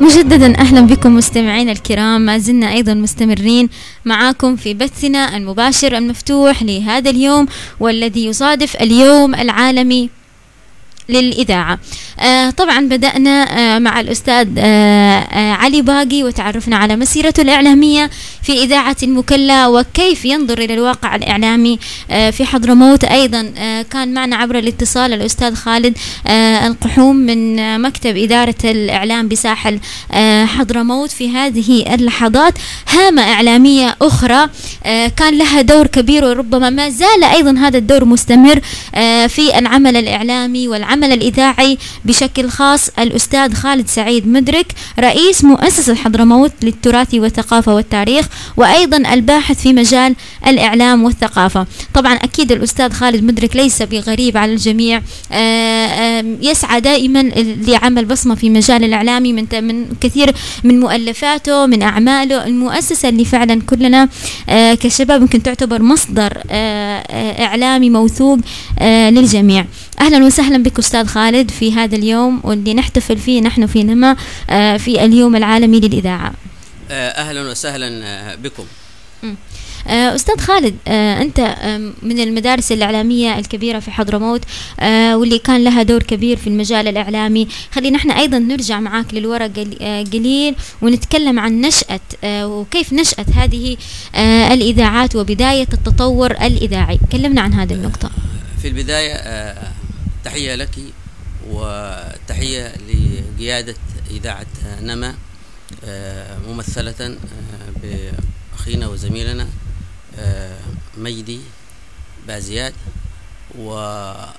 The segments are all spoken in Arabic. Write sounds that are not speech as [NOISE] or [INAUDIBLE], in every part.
مجددا أهلا بكم مستمعينا الكرام ما زلنا أيضا مستمرين معاكم في بثنا المباشر المفتوح لهذا اليوم والذي يصادف اليوم العالمي للإذاعة. آه طبعا بدأنا آه مع الأستاذ آه آه علي باقي وتعرفنا على مسيرته الإعلامية في إذاعة المكلا وكيف ينظر إلى الواقع الإعلامي آه في حضرموت. أيضا آه كان معنا عبر الاتصال الأستاذ خالد آه القحوم من آه مكتب إدارة الإعلام بساحل آه حضرموت في هذه اللحظات. هامة إعلامية أخرى آه كان لها دور كبير وربما ما زال أيضا هذا الدور مستمر آه في العمل الإعلامي والعمل العمل الإذاعي بشكل خاص الأستاذ خالد سعيد مدرك رئيس مؤسسة حضرموت للتراث والثقافة والتاريخ وأيضا الباحث في مجال الإعلام والثقافة. طبعا أكيد الأستاذ خالد مدرك ليس بغريب على الجميع. يسعى دائما لعمل بصمة في مجال الإعلامي من كثير من مؤلفاته من أعماله. المؤسسة اللي فعلا كلنا كشباب يمكن تعتبر مصدر إعلامي موثوق للجميع. أهلا وسهلا بك أستاذ خالد في هذا اليوم واللي نحتفل فيه نحن في نما في اليوم العالمي للإذاعة. أهلا وسهلا بكم. أستاذ خالد أنت من المدارس الإعلامية الكبيرة في حضرموت واللي كان لها دور كبير في المجال الإعلامي. خلينا إحنا أيضا نرجع معاك للورق قليل ونتكلم عن نشأة وكيف نشأت هذه الإذاعات وبداية التطور الإذاعي. كلمنا عن هذه النقطة. في البداية تحية لك وتحية لقيادة إذاعة نما ممثلة بأخينا وزميلنا مجدي بازياد وتحية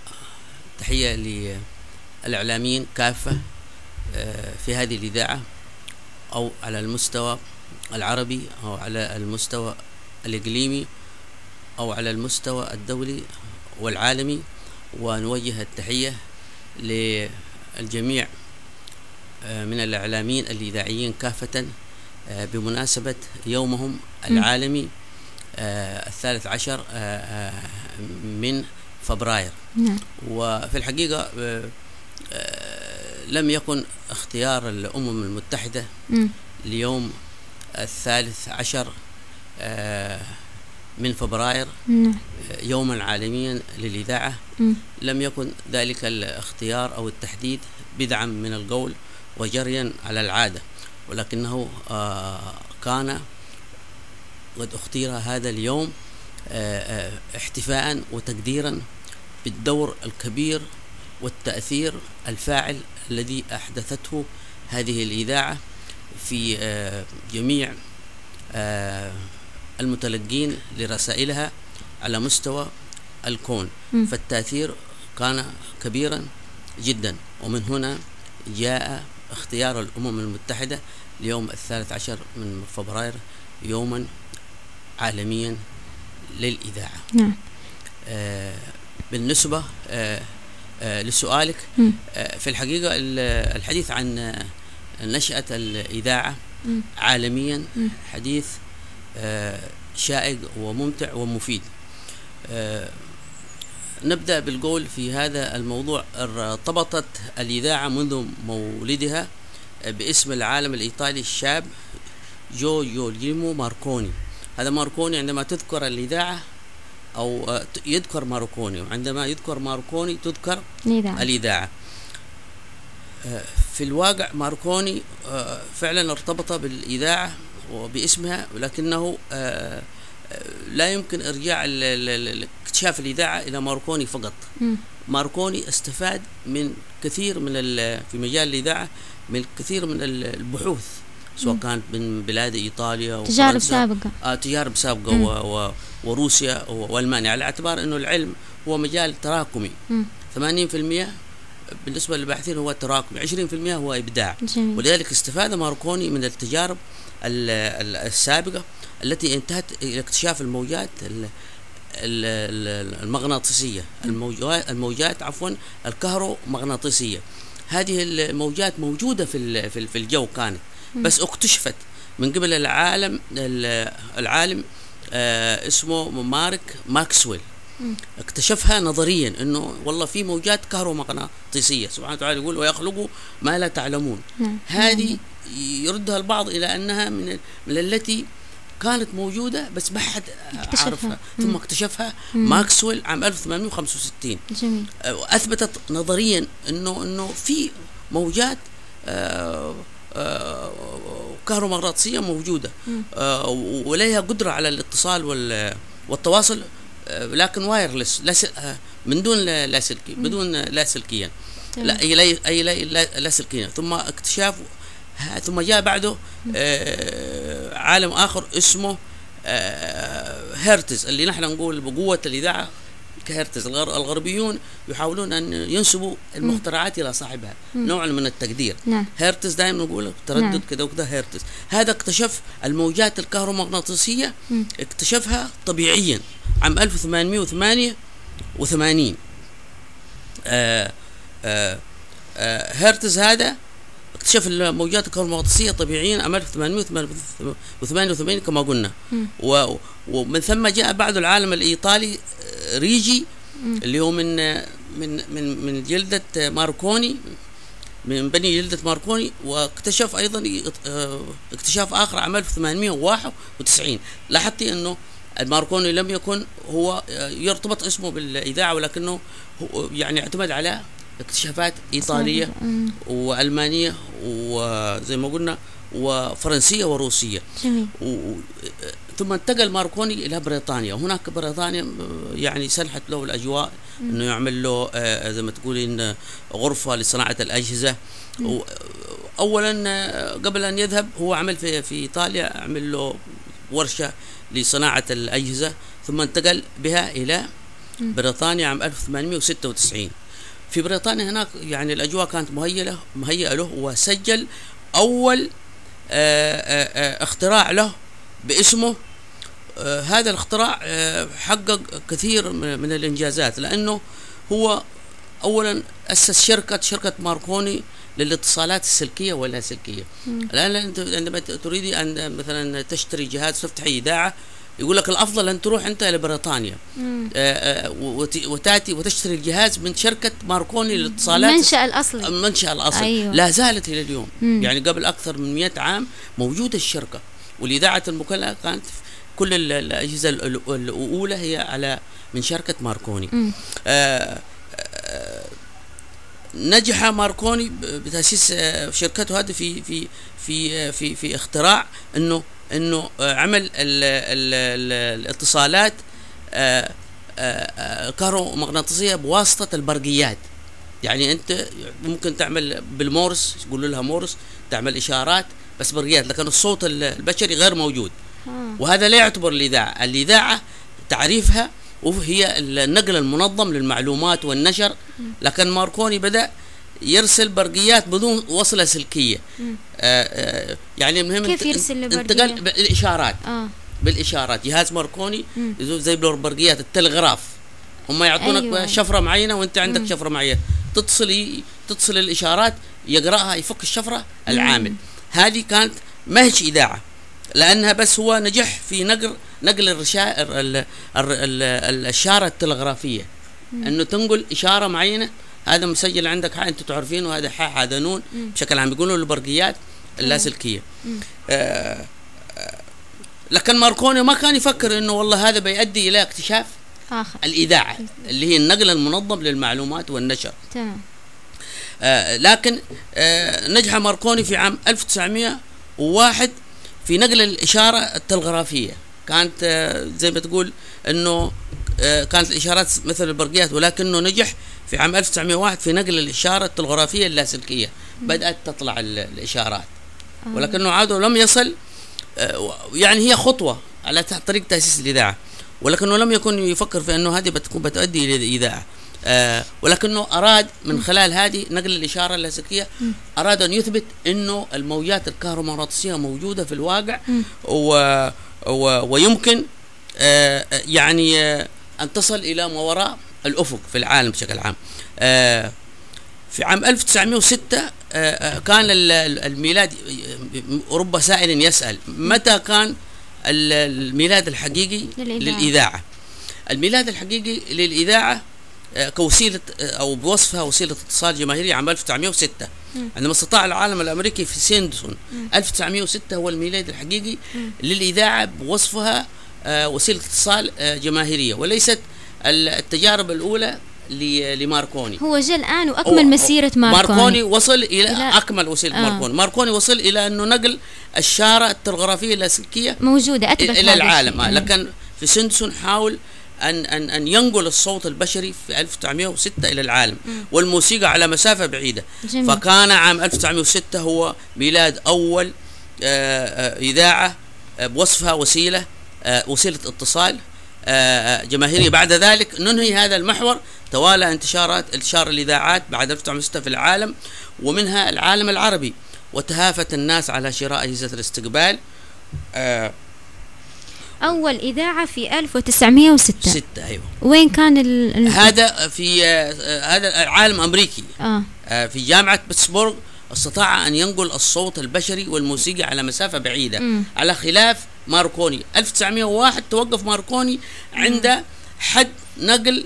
للإعلاميين كافة في هذه الإذاعة أو على المستوى العربي أو على المستوى الإقليمي أو على المستوى الدولي والعالمي. ونوجه التحية للجميع من الإعلاميين الإذاعيين كافة بمناسبة يومهم العالمي الثالث عشر من فبراير. وفي الحقيقة لم يكن اختيار الأمم المتحدة ليوم الثالث عشر من فبراير يوما عالميا للإذاعة. لم يكن ذلك الاختيار أو التحديد بدعا من القول وجريا على العادة ولكنه كان قد اختير هذا اليوم احتفاء وتقديرا بالدور الكبير والتأثير الفاعل الذي أحدثته هذه الإذاعة في جميع المتلقين لرسائلها على مستوى الكون م. فالتأثير كان كبيرا جدا ومن هنا جاء اختيار الأمم المتحدة ليوم الثالث عشر من فبراير يوما عالميا للإذاعة نعم. آه بالنسبة آه آه لسؤالك آه في الحقيقة الحديث عن نشأة الإذاعة م. عالميا م. حديث شائق وممتع ومفيد. نبدأ بالقول في هذا الموضوع. ارتبطت الإذاعة منذ مولدها باسم العالم الإيطالي الشاب جو جوليمو ماركوني. هذا ماركوني عندما تذكر الإذاعة أو يذكر ماركوني وعندما يذكر ماركوني تذكر الإذاعة, الإذاعة. في الواقع ماركوني فعلا ارتبط بالإذاعة وباسمها ولكنه لا يمكن إرجاع اكتشاف الإذاعة إلى ماركوني فقط م. ماركوني استفاد من كثير من في مجال الإذاعة من كثير من البحوث سواء. كانت من بلاد إيطاليا تجارب سابقة آه تجارب سابقة و و وروسيا وألمانيا على اعتبار إنه العلم هو مجال تراكمي م. 80% بالنسبة للباحثين هو تراكمي 20% هو إبداع جميل. ولذلك استفاد ماركوني من التجارب السابقة التي انتهت إلى اكتشاف الموجات المغناطيسية. الموجات عفوا الكهرومغناطيسية. هذه الموجات موجودة في في الجو كانت بس اكتشفت من قبل العالم العالم آه اسمه مارك ماكسويل. اكتشفها نظريا إنه والله في موجات كهرومغناطيسية. سبحانه وتعالى يقول ويخلقوا ما لا تعلمون. نعم. هذه يردها البعض إلى أنها من من التي كانت موجودة بس ما حد. عرفها مم. ثم اكتشفها مم. ماكسويل عام 1865 جميل أثبتت نظريا انه إنه في موجات آه، آه، كهرومغناطيسية موجودة مم. آه، ولها قدرة على الاتصال وال- والتواصل آه، لكن wireless آه، من دون لا- لاسلكي بدون لاسلكيا لا. اي لا اي لا- ثم اكتشاف ثم جاء بعده آه، عالم آخر اسمه آه، هيرتز اللي نحن نقول بقوة الإذاعة كهرتز الغر- الغربيون يحاولون أن ينسبوا المخترعات إلى صاحبها نوع من التقدير. نعم. هيرتز دائما نقول نعم. تردد كذا وكذا هيرتز. هذا اكتشف الموجات الكهرومغناطيسية مم. اكتشفها طبيعيا عام 1888 آه آه آه هيرتز هذا اكتشف الموجات الكهرومغناطيسيه طبيعيا عام 1888 كما قلنا. و- ومن ثم جاء بعد العالم الإيطالي ريجي. اللي هو من من من من جلدة ماركوني من بني جلدة ماركوني واكتشف أيضا آه، اكتشاف آخر عام 1891 لاحظتي إنه الماركوني لم يكن هو آه، يرتبط اسمه بالإذاعة ولكنه يعني اعتمد على اكتشافات إيطالية مم. وألمانية وزي ما قلنا وفرنسية وروسية. جميل. و... ثم انتقل ماركوني إلى بريطانيا. وهناك بريطانيا آه، يعني سنحت له الأجواء إنه يعمل له آه، زي ما تقولين آه، غرفة لصناعة الأجهزة. و- اولا آه، قبل أن يذهب هو عمل في في إيطاليا عمل له ورشة لصناعة الأجهزة ثم انتقل بها إلى. بريطانيا عام 1896 في بريطانيا هناك يعني الأجواء كانت مهيئه مهيئة له وسجل أول آه، آه، آه، اختراع له باسمه هذا الاختراع حقق كثير من الإنجازات لأنه هو اولا أسس شركة شركة ماركوني للاتصالات السلكية واللاسلكيه. الآن عندما تريدي أن مثلا تشتري جهاز تفتحي إذاعة يقول لك الأفضل أن تروح أنت إلى بريطانيا مم. آه، آه، وت- وتأتي وتشتري الجهاز من شركة ماركوني للاتصالات المنشأ الأصلي المنشأ الأصل أيوة. لا زالت إلى اليوم مم. يعني قبل أكثر من 100 عام موجودة الشركة والإذاعة المكلفة كانت كل ال- الأجهزة ال- ال- الأولى هي على من شركة ماركوني مم. آه، آه، نجح ماركوني بتأسيس شركته هذه في في في في في اختراع إنه إنه آه، عمل ال ال ال الاتصالات آه، آه، كهرومغناطيسية بواسطة البرقيات. يعني أنت ممكن تعمل بالمورس يقولوا لها مورس تعمل إشارات بس برقيات لكن الصوت ال- البشري غير موجود. وهذا لا يعتبر الإذاعة. الإذاعة تعريفها وهي النقل المنظم للمعلومات والنشر. لكن ماركوني بدأ يرسل برقيات بدون وصلة سلكية. مم. آه آه يعني المهم كيف يرسل انتقل البرقية؟ بالإشارات. آه. بالإشارات. جهاز ماركوني مم. زي بالبرقيات التلغراف. هم يعطونك أيوة. شفرة معينة وانت عندك مم. شفرة معينة. تتصل تتصل الإشارات يقرأها يفك الشفرة العامل. هذه كانت ما هيش إذاعة. لأنها بس هو نجح في نقل نقل الرشا... ال... ال... ال... ال... الإشارة التلغرافية. إنه تنقل إشارة معينة هذا مسجل عندك حق أنتم تعرفينه هذا حاء هذا نون. بشكل عام بيقولوا البرقيات اللاسلكية. آه آه لكن ماركوني ما كان يفكر إنه والله هذا بيؤدي إلى اكتشاف آخر. الإذاعة اللي هي النقل المنظم للمعلومات والنشر. تمام. آه لكن آه نجح ماركوني في عام 1901 في نقل الإشارة التلغرافية. كانت آه زي ما تقول أنه آه كانت الإشارات مثل البرقيات ولكنه نجح في عام 1901 في نقل الإشارة التلغرافية اللاسلكية. بدأت تطلع ال- الإشارات. آه. ولكنه عادة لم يصل يعني هي خطوة على طريق تأسيس الإذاعة. ولكنه لم يكن يفكر في أنه هذه بتكون بتؤدي إلى الإذاعة. آه، ولكنه أراد من خلال هذه نقل الإشارة اللاسلكية أراد أن يثبت أنه الموجات الكهرومغناطيسية موجودة في الواقع و ويمكن آه، يعني آه، أن تصل إلى ما وراء الأفق في العالم بشكل عام آه، في عام 1906 آه، آه، كان ال- ال- الميلاد رب سائل يسأل متى كان ال- الميلاد الحقيقي للإذاعة. للإذاعة الميلاد الحقيقي للإذاعة آه، كوسيلة آه، أو بوصفها وسيلة اتصال جماهيرية عام 1906 عندما استطاع العالم الأمريكي في سيندسون 1906 هو الميلاد الحقيقي للإذاعة بوصفها آه، وسيلة اتصال جماهيرية. وليست ال- التجارب الأولى ل- لماركوني. هو جاء الآن وأكمل مسيرة ماركوني. ماركوني وصل إلى- أكمل وسيلة آه. ماركوني. ماركوني وصل إلى أنه نقل الشاره التلغرافية اللاسلكيه موجودة أثبت إلى هذا العالم. الشيء. لكن في سندسون حاول أن أن أن ينقل الصوت البشري في 1906 إلى العالم والموسيقى على مسافة بعيدة. جميل. فكان عام 1906 هو ميلاد أول آه، آه، إذاعة آه، بوصفها وسيلة آه، وسيلة اتصال جماهيرية. بعد ذلك ننهي هذا المحور. توالى انتشارات انتشار الإذاعات بعد 1906 في العالم ومنها العالم العربي. وتهافت الناس على شراء أجهزة الاستقبال أول إذاعة في 1906 ستة أيوه. وين كان ال... هذا في آه، هذا عالم أمريكي. آه. آه، في جامعة بيتسبورغ استطاع أن ينقل الصوت البشري والموسيقى على مسافة بعيدة. مم. على خلاف ماركوني. 1901 توقف ماركوني عند حد نقل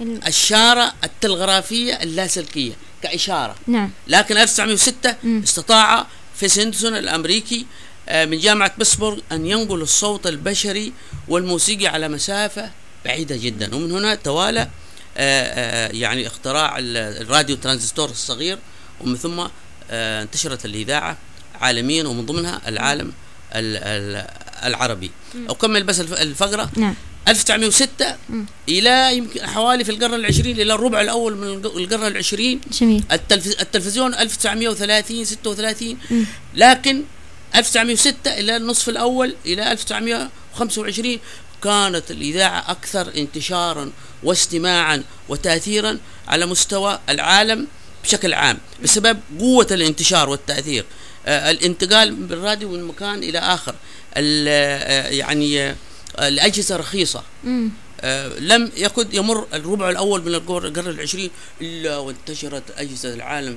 ال- الشارة التلغرافية اللاسلكية كإشارة. نعم. لكن 1906 مم. استطاع في سندسون الأمريكي آه، من جامعة بيتسبورغ أن ينقل الصوت البشري والموسيقي على مسافة بعيدة جدا. ومن هنا توالى آه، آه، يعني اختراع ال- الراديو ترانزستور الصغير ومن ثم آه، انتشرت الإذاعة عالميا ومن ضمنها العالم ال- ال- العربي. اكمل بس الف- الفقرة. نعم. 1906 مم. إلى يمكن حوالي في القرن العشرين إلى الربع الأول من الق- القرن العشرين. جميل. التلف... التلفزيون 1930 36 مم. لكن 1906 إلى النصف الأول إلى 1925 كانت الإذاعة أكثر انتشارا واستماعا وتاثيرا على مستوى العالم بشكل عام بسبب قوة الانتشار والتأثير. آه الانتقال بالراديو من مكان إلى آخر. ال- آه يعني آه الأجهزة رخيصة. مم. آه، لم يكد يمر الربع الأول من القر- القرن العشرين إلا وانتشرت أجهزة العالم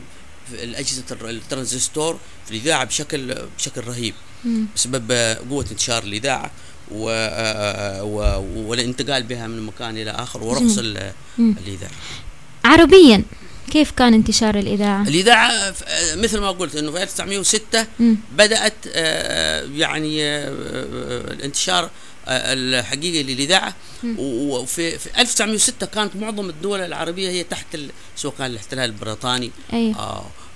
الأجهزة الترانزستور في الإذاعة بشكل بشكل رهيب مم. بسبب آه، قوة انتشار الإذاعة و آه، و- والانتقال بها من مكان إلى آخر مم. الإذاعة. عربيا كيف كان انتشار الإذاعة؟ الإذاعة آه، مثل ما قلت إنه في 1906 مم. بدأت آه، يعني آه، آه، الانتشار الحقيقي للاذاعه وفي في 1906 كانت معظم الدول العربية هي تحت سواء كان الاحتلال البريطاني أيوه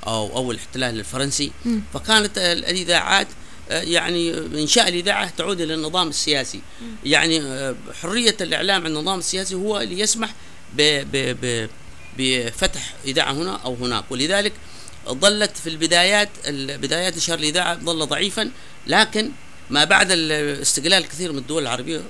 أو أو, الاحتلال الفرنسي. مم. فكانت ال- الإذاعات آه، يعني انشاء الإذاعة تعود إلى النظام السياسي. يعني آه، حرية الإعلام عن النظام السياسي هو اللي يسمح ب ب ب بفتح إذاعة هنا أو هناك. ولذلك ظلت في البدايات ال- بدايات انتشار الإذاعة ظل ضعيفا لكن ما بعد الاستقلال الكثير من الدول العربية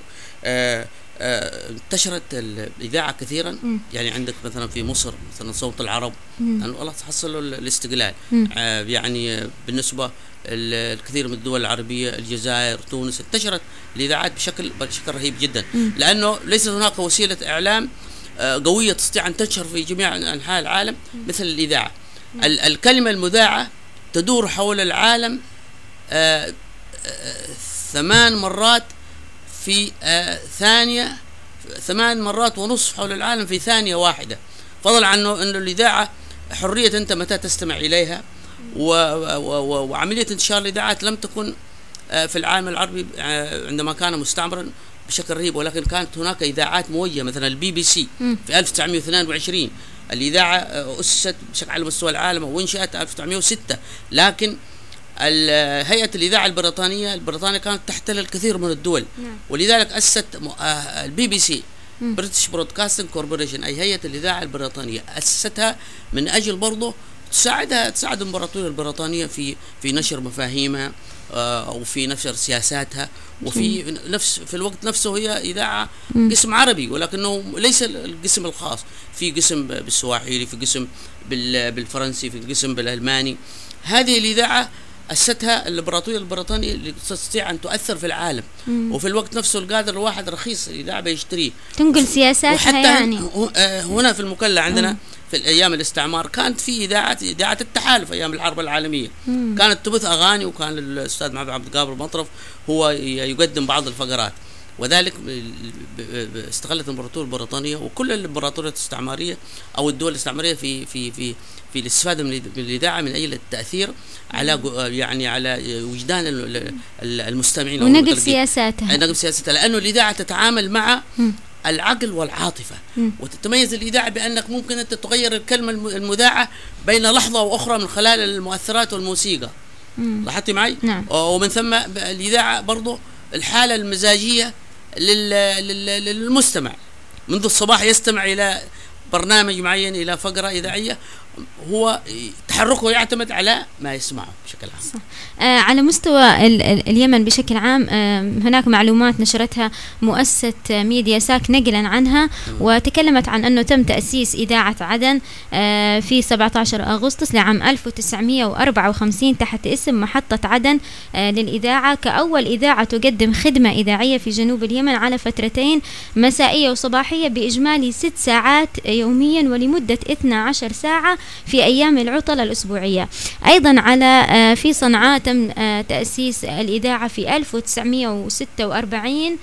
آه، آه، انتشرت الإذاعة كثيرا. يعني عندك مثلا في مصر مثلا صوت العرب. لأنه والله تحصلوا ال- الاستقلال. آه، يعني بالنسبة ال- الكثير من الدول العربية الجزائر تونس انتشرت الإذاعات بشكل بشكل رهيب جدا. لأنه ليست هناك وسيلة إعلام قوية تستطيع أن تنشر في جميع أنحاء العالم مثل الإذاعة ال- الكلمة المذاعة تدور حول العالم ثمان مرات في آه، ثانية ثمان مرات ونصف حول العالم في ثانية واحدة. فضلا عنه انه الإذاعة حرية أنت متى تستمع إليها و و و وعملية انتشار الإذاعات لم تكن آه، في العالم العربي آه، عندما كان مستعمرا بشكل رهيب ولكن كانت هناك إذاعات موجهه مثلا البي بي سي. في 1922 الإذاعة آه، أسست بشكل على مستوى العالم وانشأت 1906 لكن ال- هيئه الإذاعة البريطانية البريطانية كانت تحتل الكثير من الدول نعم. ولذلك أسست م- آه، ال BBC. British Broadcasting Corporation أي هيئة الإذاعة البريطانية أسستها من أجل برضه تساعدها تساعد الامبراطوريه البريطانية في في نشر مفاهيمها آه، أو في نشر سياساتها وفي نفس في الوقت نفسه هي إذاعة مم. قسم عربي ولكنه ليس القسم الخاص في قسم بالسواحيلي في قسم بال- بالفرنسي في قسم بالألماني هذه الإذاعة أسستها الإمبراطورية البريطانية اللي تستطيع أن تؤثر في العالم مم. وفي الوقت نفسه القادر الواحد رخيص الإذاعة بيشتريه تنقل سياساتها وحتى يعني آه، هنا في المكلا عندنا مم. في الأيام الاستعمار كانت في اذاعات إذاعة التحالف أيام الحرب العالمية مم. كانت تبث أغاني وكان الأستاذ محمد عبد القادر المطرف هو يقدم بعض الفقرات وذلك استغلت الامبراطوريه البريطانية وكل الامبراطوريات الاستعمارية أو الدول الاستعمارية في في في في الاستفادة من الاذاعه من أجل التأثير على يعني على وجدان المستمعين ونقل سياساتها. نقل سياساتها. لأنه الاذاعه تتعامل مع العقل والعاطفة. وتتميز الاذاعه بأنك ممكن أنت تغير الكلمة المذاعة بين لحظة وأخرى من خلال المؤثرات والموسيقى. لاحظتي معي؟ نعم. ومن ثم الاذاعه برضه الحالة المزاجية للمستمع. منذ الصباح يستمع إلى برنامج معين إلى فقرة إذاعية هو تحركه يعتمد على ما يسمعه بشكل عام. صح. آه على مستوى ال ال اليمن بشكل عام آه هناك معلومات نشرتها مؤسسة ميديا ساك نقلا عنها وتكلمت عن أنه تم تأسيس إذاعة عدن آه في 17 أغسطس لعام 1954 تحت اسم محطة عدن آه للإذاعة كأول إذاعة تقدم خدمة إذاعية في جنوب اليمن على فترتين مسائية وصباحية بإجمالي ست ساعات يوميا ولمدة 12 ساعة. في أيام العطل الأسبوعية. أيضا على آه، في صنعاء تم آه، تأسيس الإذاعة في 1946 آه،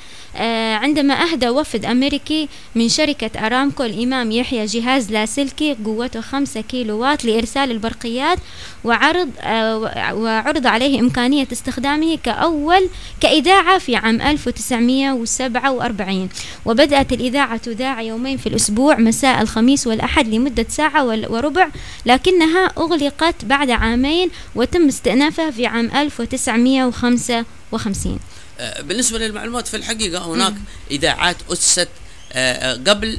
عندما أهدى وفد أمريكي من شركة أرامكو الإمام يحيى جهاز لاسلكي قوته 5 كيلو وات لإرسال البرقيات وعرض آه، وعرض عليه إمكانية استخدامه كأول كإذاعة في عام 1947 وبدأت الإذاعة تذاع يومين في الأسبوع مساء الخميس والأحد لمدة ساعة وربع لكنها أغلقت بعد عامين وتم استئنافها في عام 1955 آه، بالنسبة للمعلومات في الحقيقة هناك إذاعات أسست آه، آه، قبل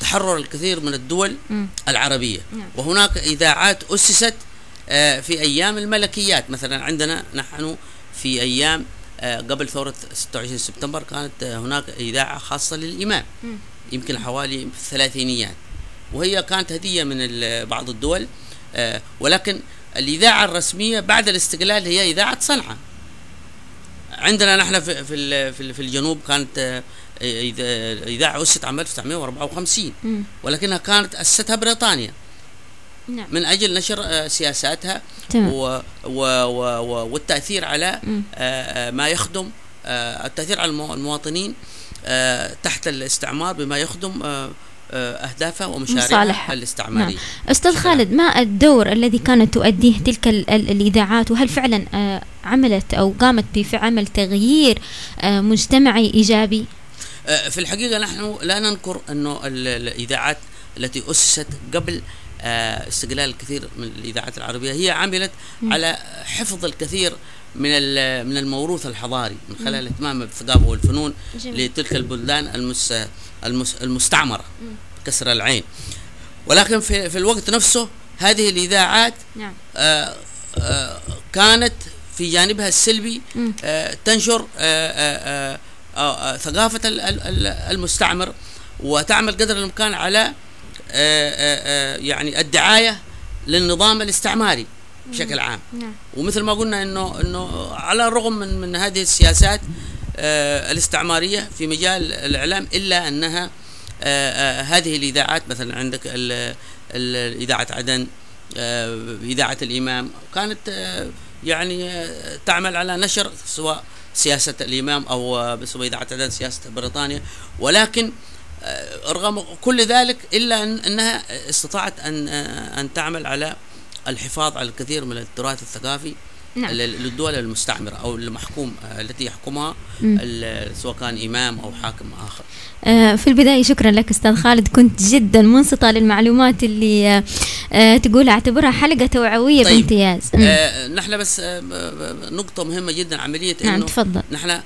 تحرر الكثير من الدول العربية. نعم. وهناك إذاعات أسست في أيام الملكيات. مثلا عندنا نحن في أيام قبل ثورة 26 سبتمبر كانت هناك إذاعة خاصة للإمام. يمكن حوالي في الثلاثينيات وهي كانت هدية من بعض الدول ولكن الإذاعة الرسمية بعد الاستقلال هي إذاعة صنعاء. عندنا نحن في في في الجنوب كانت آه، إذاعة أسست عام 1954 ولكنها كانت أسستها بريطانيا. نعم. من أجل نشر آه، سياساتها و و و والتأثير على آه، ما يخدم التأثير على المواطنين تحت الاستعمار بما يخدم أهدافها ومشاريعها الاستعماريه. نعم. أستاذ خالد ما الدور الذي كانت تؤديه تلك الإذاعات وهل فعلا آه، عملت أو قامت بعمل تغيير آه، مجتمعي إيجابي؟ آه، في الحقيقة نحن لا ننكر أنه الإذاعات التي أسست قبل استقلال الكثير من الإذاعات العربية هي عملت. على حفظ الكثير من من الموروث الحضاري من خلال اهتمامها بالثقافه والفنون جميل. لتلك البلدان المس المستعمرة كسر العين. ولكن في في الوقت نفسه هذه الإذاعات نعم. آه آه كانت في جانبها السلبي آه تنشر آه آه آه ثقافة المستعمر وتعمل قدر الإمكان على آه آه يعني الدعاية للنظام الاستعماري. بشكل عام. نعم. ومثل ما قلنا انه إنه على الرغم من من هذه السياسات آه الاستعمارية في مجال الإعلام إلا أنها آه آه هذه الإذاعات مثلا عندك إذاعة عدن آه، إذاعة الإمام كانت آه، يعني آه، تعمل على نشر سواء سياسة الإمام أو سواء إذاعة عدن سياسة بريطانيا. ولكن رغم كل ذلك إلا أن أنها استطاعت أن أن تعمل على الحفاظ على الكثير من التراث الثقافي نعم. للدول المستعمرة أو المحكوم آه، التي يحكمها سواء كان إمام أو حاكم آخر. آه، في البداية شكرا لك أستاذ خالد. كنت جدا منصتة للمعلومات اللي آه، تقول أعتبرها حلقة توعوية طيب. بامتياز. آه نحن بس نقطة مهمة جدا عملية نعم إنه تفضل. نحن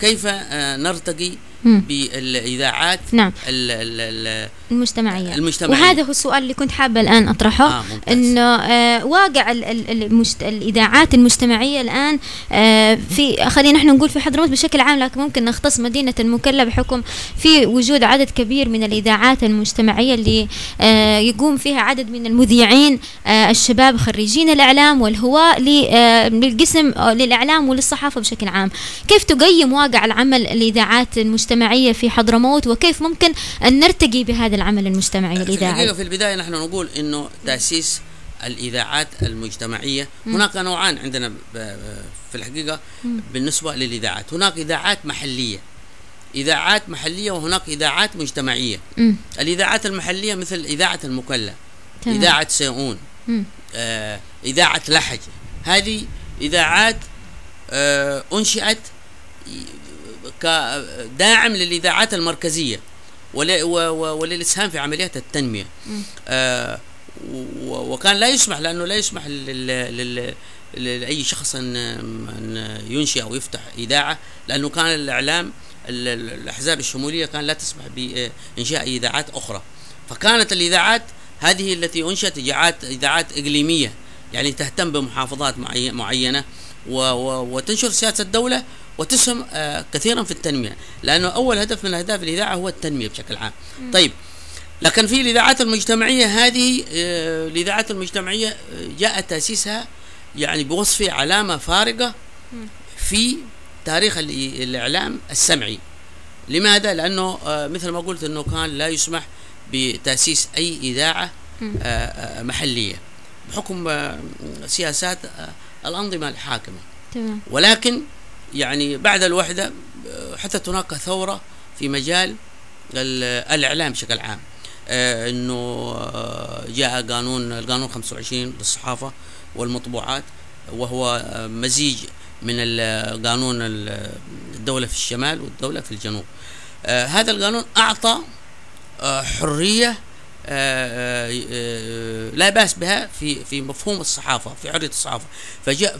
كيف نرتقي بالإذاعات نعم. ال ال ال المجتمعية. المجتمعية. وهذا هو السؤال اللي كنت حابة الآن أطرحه آه إنه آه واقع ال ال المجت... الإذاعات المجتمعية الآن آه في خلينا نحن نقول في حضرموت بشكل عام لكن ممكن نختص مدينة المكلا بحكم في وجود عدد كبير من الإذاعات المجتمعية اللي آه يقوم فيها عدد من المذيعين آه الشباب خريجين الإعلام والهواء آه، للقسم آه، للإعلام وللصحافة بشكل عام. كيف تقيم واقع العمل الإذاعات المجتمعيه في حضرموت وكيف ممكن أن نرتقي بهذا العمل المجتمعي الإذاعي؟ في البداية نحن نقول أنه تأسيس الإذاعات المجتمعية. هناك نوعان عندنا في الحقيقة بالنسبة للإذاعات. هناك إذاعات محلية. إذاعات محلية وهناك إذاعات مجتمعية. مم. الإذاعات المحلية مثل إذاعة المكلا تمام. إذاعة سيئون. آه، إذاعة لحج. هذه إذاعات آه، أنشئت كداعم للإذاعات المركزية ول- و- و- وللإسهام في عمليات التنمية. آه، وكان لا يسمح لأنه لا يسمح لل- لل- لأي شخص أن أن ينشئ أو يفتح إذاعة لأنه كان الإعلام ال- ال- الأحزاب الشمولية كان لا تسمح بإنشاء إذاعات أخرى. فكانت الإذاعات هذه التي أنشأت إذاعات إذاعات إقليمية يعني تهتم بمحافظات معي- معينة و و وتنشر سياسة الدولة وتسهم آه، كثيرا في التنمية لأنه أول هدف من أهداف الإذاعة هو التنمية بشكل عام. طيب لكن في الإذاعات المجتمعية هذه آه، الإذاعات المجتمعية آه، جاء تأسيسها يعني بوصف علامة فارقة في تاريخ الإ- الإعلام السمعي. لماذا؟ لأنه مثل ما قلت أنه كان لا يسمح بتأسيس أي إذاعة محلية بحكم سياسات الأنظمة الحاكمة. ولكن يعني بعد الوحدة حدثت هناك ثورة في مجال ال- الإعلام بشكل عام. آه، إنه آه، جاء قانون القانون 25 للصحافه والمطبوعات وهو آه، مزيج من ال- قانون ال- الدولة في الشمال والدولة في الجنوب. هذا القانون أعطى آه، آه، آه، آه، لا بأس بها في في مفهوم الصحافة في حريه الصحافة. فجاء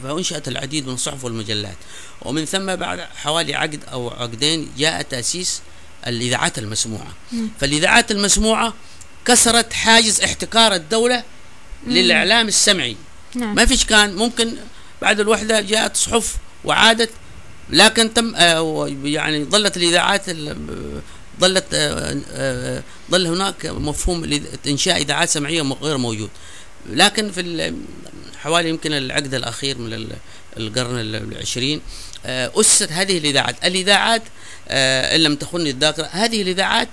فأنشأت العديد من الصحف والمجلات. ومن ثم بعد حوالي عقد أو عقدين جاء تأسيس الإذاعات المسموعة. فالإذاعات المسموعة كسرت حاجز احتكار الدولة للإعلام السمعي. نعم. ما فيش كان ممكن بعد الوحدة جاءت صحف وعادت لكن تم يعني ظلت الإذاعات ال- ظلت آه، آه، ظل هناك مفهوم انشاء إذاعات سمعية غير موجود. لكن في ال- حوالي يمكن العقد الأخير من ال- القرن ال- العشرين آه، أسست هذه الإذاعات. الإذاعات إن لم تخني الذاكرة هذه الإذاعات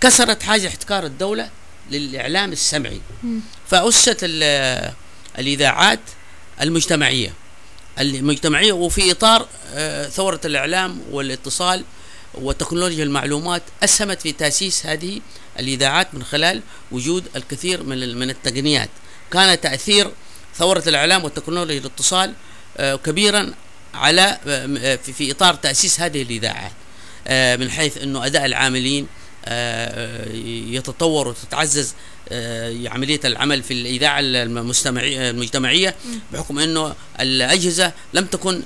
كسرت حاجة احتكار الدولة للإعلام السمعي. مم. فأسست ال- الإذاعات المجتمعية. المجتمعية وفي إطار آه، ثورة الإعلام والاتصال وتكنولوجيا المعلومات أسهمت في تأسيس هذه الإذاعات من خلال وجود الكثير من من التقنيات. كان تأثير ثورة الإعلام وتكنولوجيا الاتصال آه، كبيرا على آه، في في إطار تأسيس هذه الإذاعات آه، من حيث أنه أداء العاملين آه، يتطور وتتعزز آه، عملية العمل في الإذاعة المجتمعية بحكم إنه الأجهزة لم تكن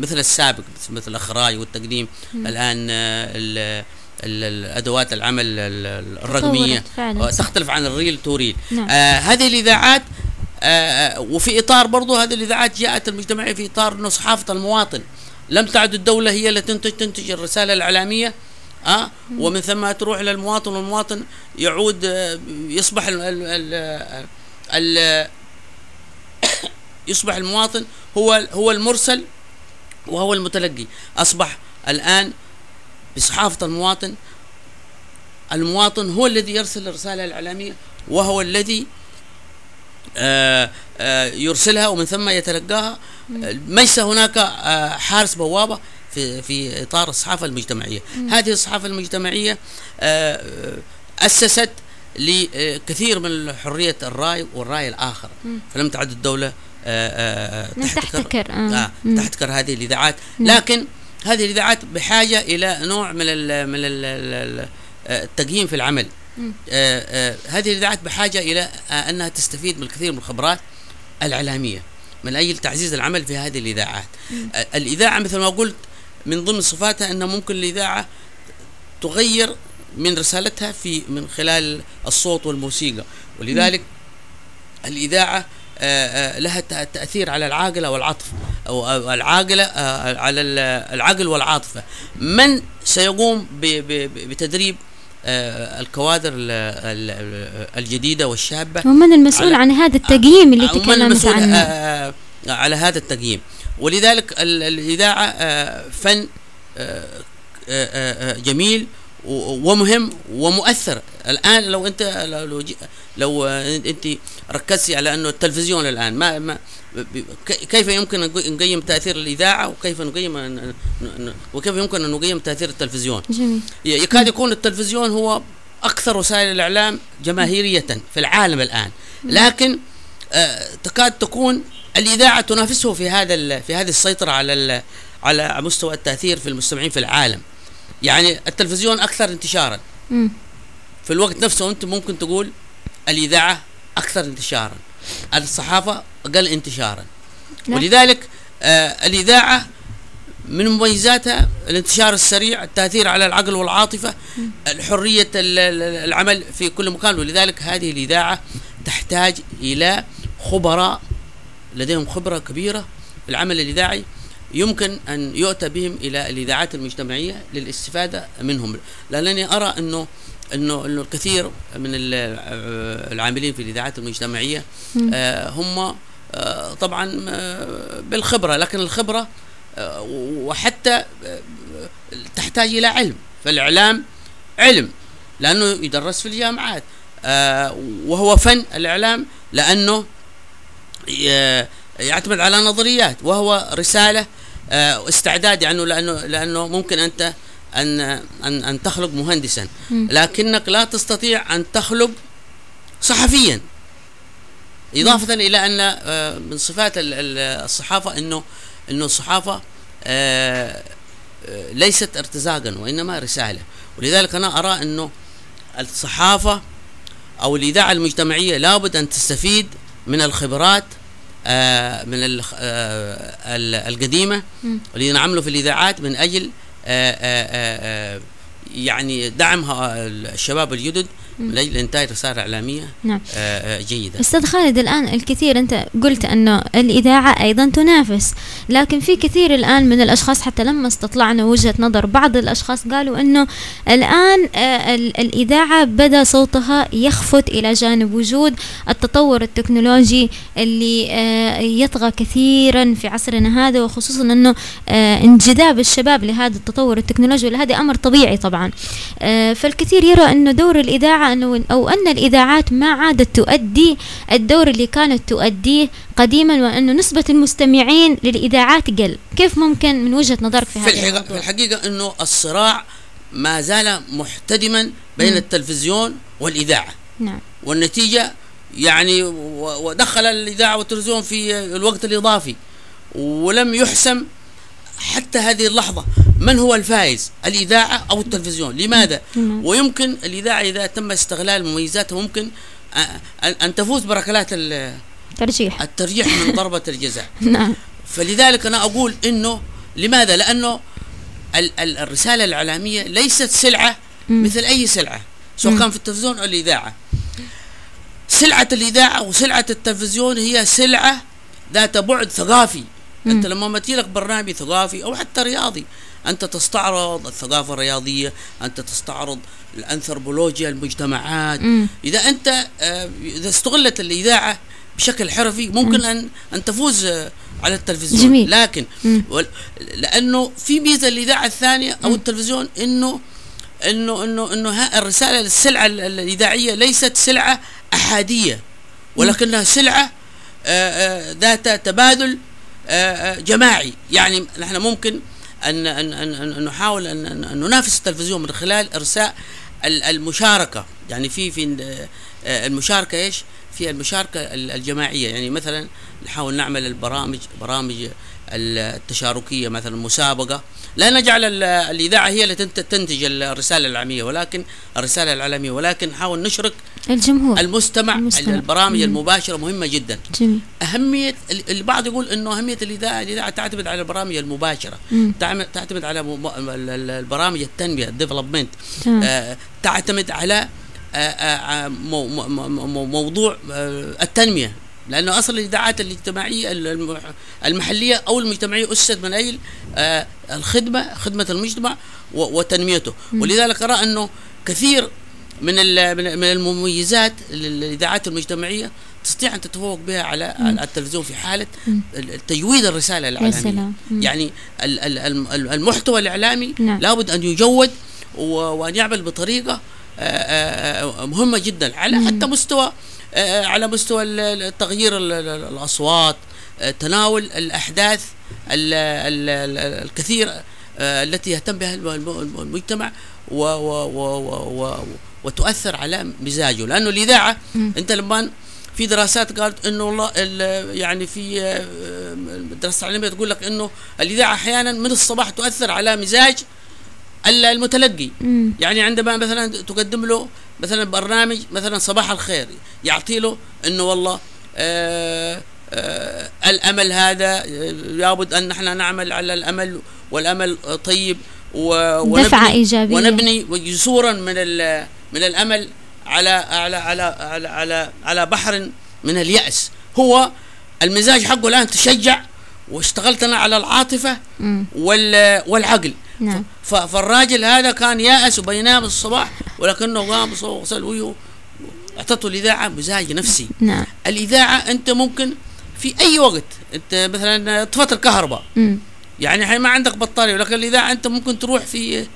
مثل السابق مثل- الأخراج والتقديم. الآن آه، ال- ال- الأدوات العمل ال- الرقمية آه، تختلف عن ال reel to reel نعم. آه هذه الإذاعات آه آه، وفي إطار برضو هذه الإذاعات جاءت المجتمعية في إطار انه صحافه المواطن. لم تعد الدولة هي التي تنتج تنتج الرسالة الإعلامية. آه ومن ثم تروح إلى المواطن والمواطن يعود آه، يصبح ال ال ال ال يصبح المواطن هو هو المرسل وهو المتلقي. أصبح الآن بصحافة المواطن المواطن هو الذي يرسل الرسالة الإعلامية وهو الذي آه، آه، يرسلها ومن ثم يتلقاها. ليس هناك حارس بوابة. في في إطار الصحافة المجتمعية هذه الصحافة المجتمعية آه، آه، أسست لكثير من حرية الرأي والرأي الآخر مم. فلم تعد الدولة آه، من تحتكر آه. آه مم. تحتكر هذه الإذاعات. لكن هذه الإذاعات بحاجة إلى نوع من ال من ال ال التقييم في العمل مم. آه آه هذه الإذاعات بحاجة إلى آه أنها تستفيد من الكثير من الخبرات الإعلامية من أجل تعزيز العمل في هذه الإذاعات آه الإذاعة مثل ما قلت من ضمن صفاتها ان ممكن الاذاعه تغير من رسالتها في من خلال الصوت والموسيقى. ولذلك الإذاعة آه، آه، لها تأ- تأثير على العاقلة والعطف أو العاقلة آه، على ال- العقل والعاطفة. من سيقوم بتدريب الكوادر ال- ال- الجديدة والشابة ومن المسؤول عن هذا التقييم اللي تكلمت عنه؟ على هذا التقييم. ولذلك ال- الإذاعة آه، فن آه، آه، جميل ومهم ومؤثر. الآن لو أنت لو لو, أنت ركزتي على أنه التلفزيون الآن ما, ما كيف يمكن أن نقيم تأثير الإذاعة وكيف نقيم وكيف يمكن أن نقيم تأثير التلفزيون؟ جميل. يكاد يكون التلفزيون هو أكثر وسائل الإعلام جماهيرية في العالم الآن. لكن آه، تكاد تكون الإذاعة تنافسه في هذا في هذه السيطرة على على مستوى التأثير في المستمعين في العالم. يعني التلفزيون أكثر انتشارا. في الوقت نفسه أنت ممكن تقول الإذاعة أكثر انتشارا. الصحافة أقل انتشارا. نعم. ولذلك آه الإذاعة من مميزاتها الانتشار السريع التأثير على العقل والعاطفة ال- العمل في كل مكان. ولذلك هذه الإذاعة تحتاج إلى خبراء لديهم خبرة كبيرة في العمل الإذاعي يمكن أن يؤتى بهم إلى الإذاعات المجتمعية للاستفادة منهم لأنني أرى انه انه أنه الكثير من آه، العاملين في الإذاعات المجتمعية. آه، هم آه، طبعا بالخبرة لكن الخبرة وحتى تحتاج إلى علم فالإعلام علم لأنه يدرس في الجامعات وهو فن الإعلام لأنه يعتمد على نظريات وهو رسالة آه، استعداد يعني لأنه لأنه ممكن أنت ان ان أن تخلق مهندسا. لكنك لا تستطيع أن تخلق صحفيا. إضافة إلى أن آه، من صفات ال- ال- الصحافة انه إنه الصحافة آه، ليست ارتزاقا وإنما رسالة. ولذلك أنا أرى أنه الصحافة أو الإذاعة المجتمعية لابد أن تستفيد من الخبرات آه، من آه، ال- القديمة مم. الذين عملوا في الإذاعات من أجل آه، يعني دعم الشباب الجدد من أجل انتاج رساله إعلامية؟ نعم. آه، آه، جيدة. أستاذ خالد الآن الكثير أنت قلت انه الإذاعة أيضا تنافس لكن في كثير الآن من الأشخاص حتى لما استطلعنا وجهة نظر بعض الأشخاص قالوا أنه الآن آه، ال- الإذاعة بدا صوتها يخفت إلى جانب وجود التطور التكنولوجي اللي يطغى كثيرا في عصرنا هذا وخصوصا أنه انجذاب الشباب لهذا التطور التكنولوجي وهذا أمر طبيعي طبعا. فالكثير يرى أنه دور الإذاعة انه أو أن الإذاعات ما عادت تؤدي الدور اللي كانت تؤديه قديما وانه نسبة المستمعين للإذاعات قل. كيف ممكن من وجهة نظرك في في هذا الحقيقة في الحقيقة إنه الصراع ما زال محتدما بين مم. التلفزيون والإذاعة. نعم. والنتيجة يعني ودخل الإذاعة والتلفزيون في الوقت الإضافي. ولم يحسم حتى هذه اللحظة من هو الفائز الإذاعة أو التلفزيون لماذا نعم. ويمكن الإذاعة إذا تم استغلال مميزاتها ممكن أ- أن- أن تفوز بركلات ال- ترجيح الترجيح من [LAUGHS] ضربة الجزاء نعم فلذلك أنا أقول إنه لماذا؟ لأنه ال- ال- الرسالة الاعلاميه ليست سلعة مم. مثل أي سلعة سواء. كان في التلفزيون أو الإذاعة. سلعة الإذاعة وسلعة التلفزيون هي سلعة ذات بعد ثقافي. مم. أنت لما تجي لك برنامج ثقافي أو حتى رياضي أنت تستعرض الثقافة الرياضية، أنت تستعرض الأنثروبولوجيا المجتمعات، مم. إذا أنت آه، إذا استغلت الإذاعة بشكل حرفي ممكن أن أن تفوز آه، على التلفزيون جميل. لكن مم. لأنه في ميزة الاذاعه الثانية أو مم. التلفزيون إنه إنه إنه إنه الرسالة السلعة ال- الإذاعية ليست سلعة أحادية ولكنها سلعة آه، ذات تبادل جماعي. يعني نحن ممكن ان ان, أن نحاول أن- أن ننافس التلفزيون من خلال إرساء ال- المشاركة. يعني في في آه، المشاركة إيش؟ في المشاركة ال- الجماعية. يعني مثلا نحاول نعمل البرامج برامج التشاركية مثلا مسابقه لا نجعل ال- الإذاعة هي اللي تنت- تنتج الرسالة العالميه ولكن الرسالة العالمية. ولكن نحاول نشرك الجمهور المستمع, المستمع. البرامج مم. المباشرة مهمة جدا. جميل. أهمية ال- البعض يقول إنه أهمية الإذاعة الإذاعة تعتمد على البرامج المباشرة. مم. تعتمد على البرامج التنمية ال development. آه، تعتمد على آه، آه، مو- مو- مو- مو- موضوع التنمية. لأنه أصلا الإذاعات الاجتماعية الم- المحلية أو المجتمعية اسست من أجل آه، الخدمة خدمة المجتمع وتنميته. ولذلك أرى أنه كثير من من المميزات للإذاعات المجتمعية تستطيع أن تتفوق بها على التلفزيون في. ال- تجويد الرسالة يا الإعلامية سلام مم. يعني ال- ال- الم- المحتوى الإعلامي نعم. لابد أن يجود و- وأن يعمل بطريقة آه، آه، مهمة جدا على حتى مستوى على مستوى تغيير ال- ال- الأصوات آه، تناول الأحداث ال- ال- ال- الكثيره آه، التي يهتم بها الم- الم- المجتمع و و و و و وتؤثر على مزاجه. لأنه الإذاعة أنت لما في دراسات قالت إنه والله ال- يعني في آه، الدراسه العلمية تقول لك إنه الإذاعة أحيانا من الصباح تؤثر على مزاج المتلقي مم. يعني عندما مثلا تقدم له مثلا برنامج مثلا صباح الخير يعطي له إنه والله آه آه الأمل هذا آه، لابد أن نحن نعمل على الأمل والأمل طيب و- دفعة ونبني جسورا من من الأمل على على على على على, على بحر من اليأس هو المزاج حقه الآن تشجع واشتغلت أنا على العاطفة. وال والعقل نعم. فالراجل هذا كان يائس وبينام الصباح ولكنه قام وغسل وجهه اعطته الإذاعة مزاج نفسي. نعم. الإذاعة أنت ممكن في أي وقت أنت مثلا طفت الكهرباء. يعني الحين ما عندك بطارية ولكن الإذاعة أنت ممكن تروح في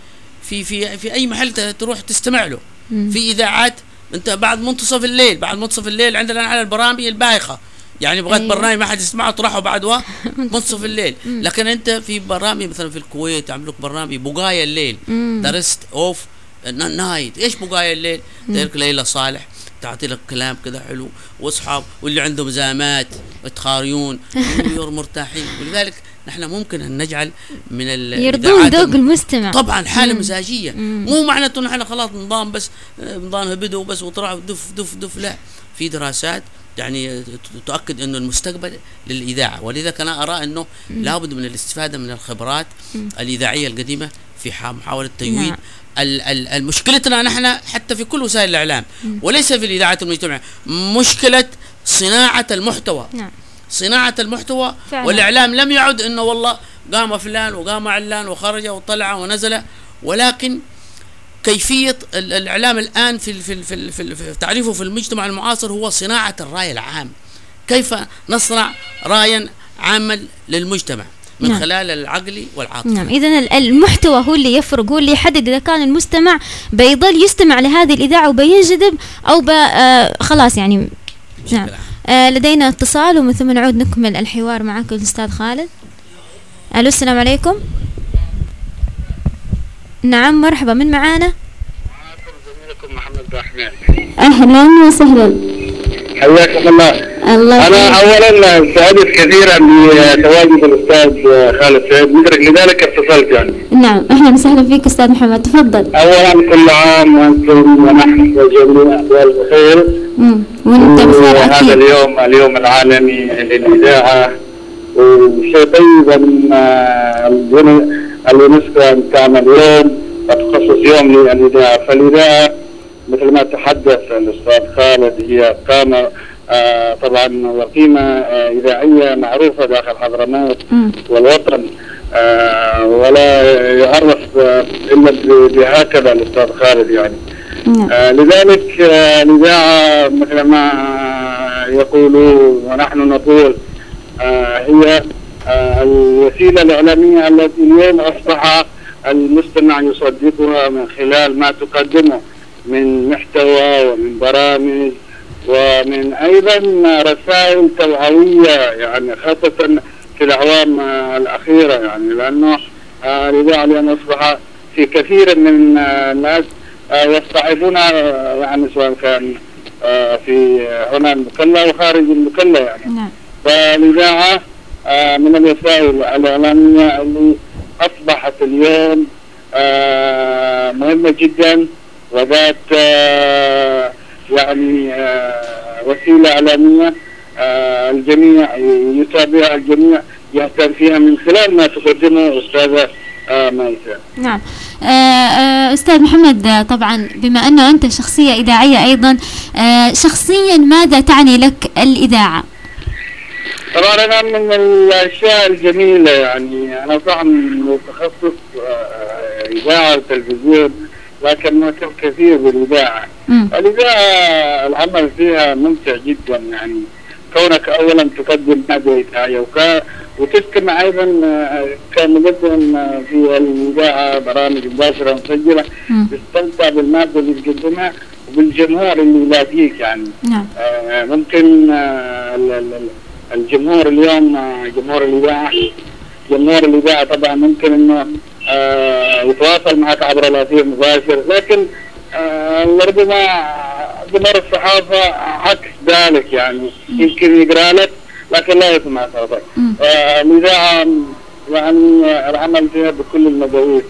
في في في أي محل تروح تستمع له. مم. في إذاعات أنت بعد منتصف الليل بعد منتصف الليل عندنا على البرامج البايخة. يعني بغيت أيوة. برنامج ما حد يسمعه تروحوا بعد و- منتصف الليل. لكن أنت في برامج مثلا في الكويت يعملوا لك برنامج بقايا الليل. مم. درست اوف نايت إيش بقايا الليل؟ تلك ليلى صالح تعطي لك كلام كذا حلو. وأصحاب واللي عندهم زامات يتخاريون [LAUGHS] يور مرتاحين. ولذلك نحن ممكن أن نجعل من ال- يرضون ذوق الم- المستمع. طبعا حالة مم. مزاجية. مم. مو معناته نحن خلاص نظام بس نظام بدو بس وطلع دف دف دف لا. في دراسات يعني تؤكد إنه المستقبل للإذاعة. ولذلك أنا أرى إنه لابد من الاستفادة من الخبرات الإذاعية القديمة في محاولة تجويد نعم. ال- ال- المشكلتنا نحن حتى في كل وسائل الإعلام وليس في الاذاعات المجتمعية مشكلة صناعة المحتوى. نعم. صناعة المحتوى فعلا. والإعلام لم يعد أنه والله قام فلان وقام علان وخرج وطلع ونزل ولكن كيفية ال- الإعلام الآن في في في في في تعريفه في المجتمع المعاصر هو صناعة الرأي العام. كيف نصنع رايا عاما للمجتمع من نعم. خلال العقل والعاطفة؟ نعم اذا ال- المحتوى هو اللي يفرق هو اللي يحدد إذا كان المستمع بيضل يستمع لهذه الإذاعة وبينجذب أو ب... آه خلاص يعني. نعم. آه لدينا اتصال ومن ثم نعود نكمل الحوار معك الاستاذ خالد. ألو السلام عليكم. نعم مرحبا من معانا؟ معكم زميلكم محمد الرحمن أهلا وسهلا. حياكم الله. الله أنا اولا سعدت كثيرا بتواجد الأستاذ خالد سعيد. مدرك لذلك اتصلت يعني. نعم أهلا وسهلا فيك أستاذ محمد. تفضل. اولا كل عام وأنتم ونحن وجميع أحوال بخير وأنت بخير وهذا أكيد اليوم اليوم العالمي للإذاعة. وشيء طيب ان اليون- اليونسكو أن تعمل يوم وتخصص يوم للاذاعه فالاذاعه مثل ما تحدث الأستاذ خالد هي قامة آه، طبعا وقيمة آه، إذاعية معروفة داخل حضرموت. والوطن. آه، ولا يعرف إلا بهكذا الأستاذ خالد يعني. نعم. آه، لذلك آه، الإذاعة مثل ما يقولون ونحن نقول آه، هي الوسيلة الإعلامية التي اليوم أصبح المستمع يصدقها من خلال ما تقدمه من محتوى ومن برامج ومن أيضا رسائل توعوية يعني خاصة في الأعوام آه، الأخيرة يعني لأنه آه، الإذاعة اليوم أصبح في كثير من الناس يصطحبونها آه، يعني سواء كان آه، في هنا المكلا وخارج المكلا يعني. نعم. فالإذاعة آه، من الوسائل الإعلامية اللي أصبحت اليوم آه، مهمة جدا وذات آه، يعني آه، وسيلة إعلامية آه، الجميع يتابعها الجميع يهتم فيها من خلال ما تقدمه أستاذة آه، ميسة نعم آه، آه، أستاذ محمد آه، طبعا بما أنه أنت شخصية إذاعية أيضا آه، شخصيا ماذا تعني لك الإذاعة؟ طبعا أنا من الأشياء الجميلة يعني أنا طبعا متخصص آه، إذاعة وتلفزيون لكن ما كنت كثير بالإذاعة. الإذاعة العمل فيها ممتع جدا يعني. كونك اولا تقدم ماده اذاعيه وتستمع أيضا آه، كمقدم آه، في الإذاعة برامج مباشرة مسجلة. تستمتع بالمادة اللي تقدمها وبالجمهور اللي يلاقيك يعني. نعم. آه، ممكن آه، الجمهور اليوم آه، جمهور الاذاعه جمهور الاذاعه طبعا ممكن إنه آه، يتواصل معك عبر الاثير مباشر لكن آه، ربما جمهور الصحافة عكس ذلك يعني. يمكن يقرأ لك لكن لا يسمع صوتك. الاذاعه يعني العمل فيها بكل المقاييس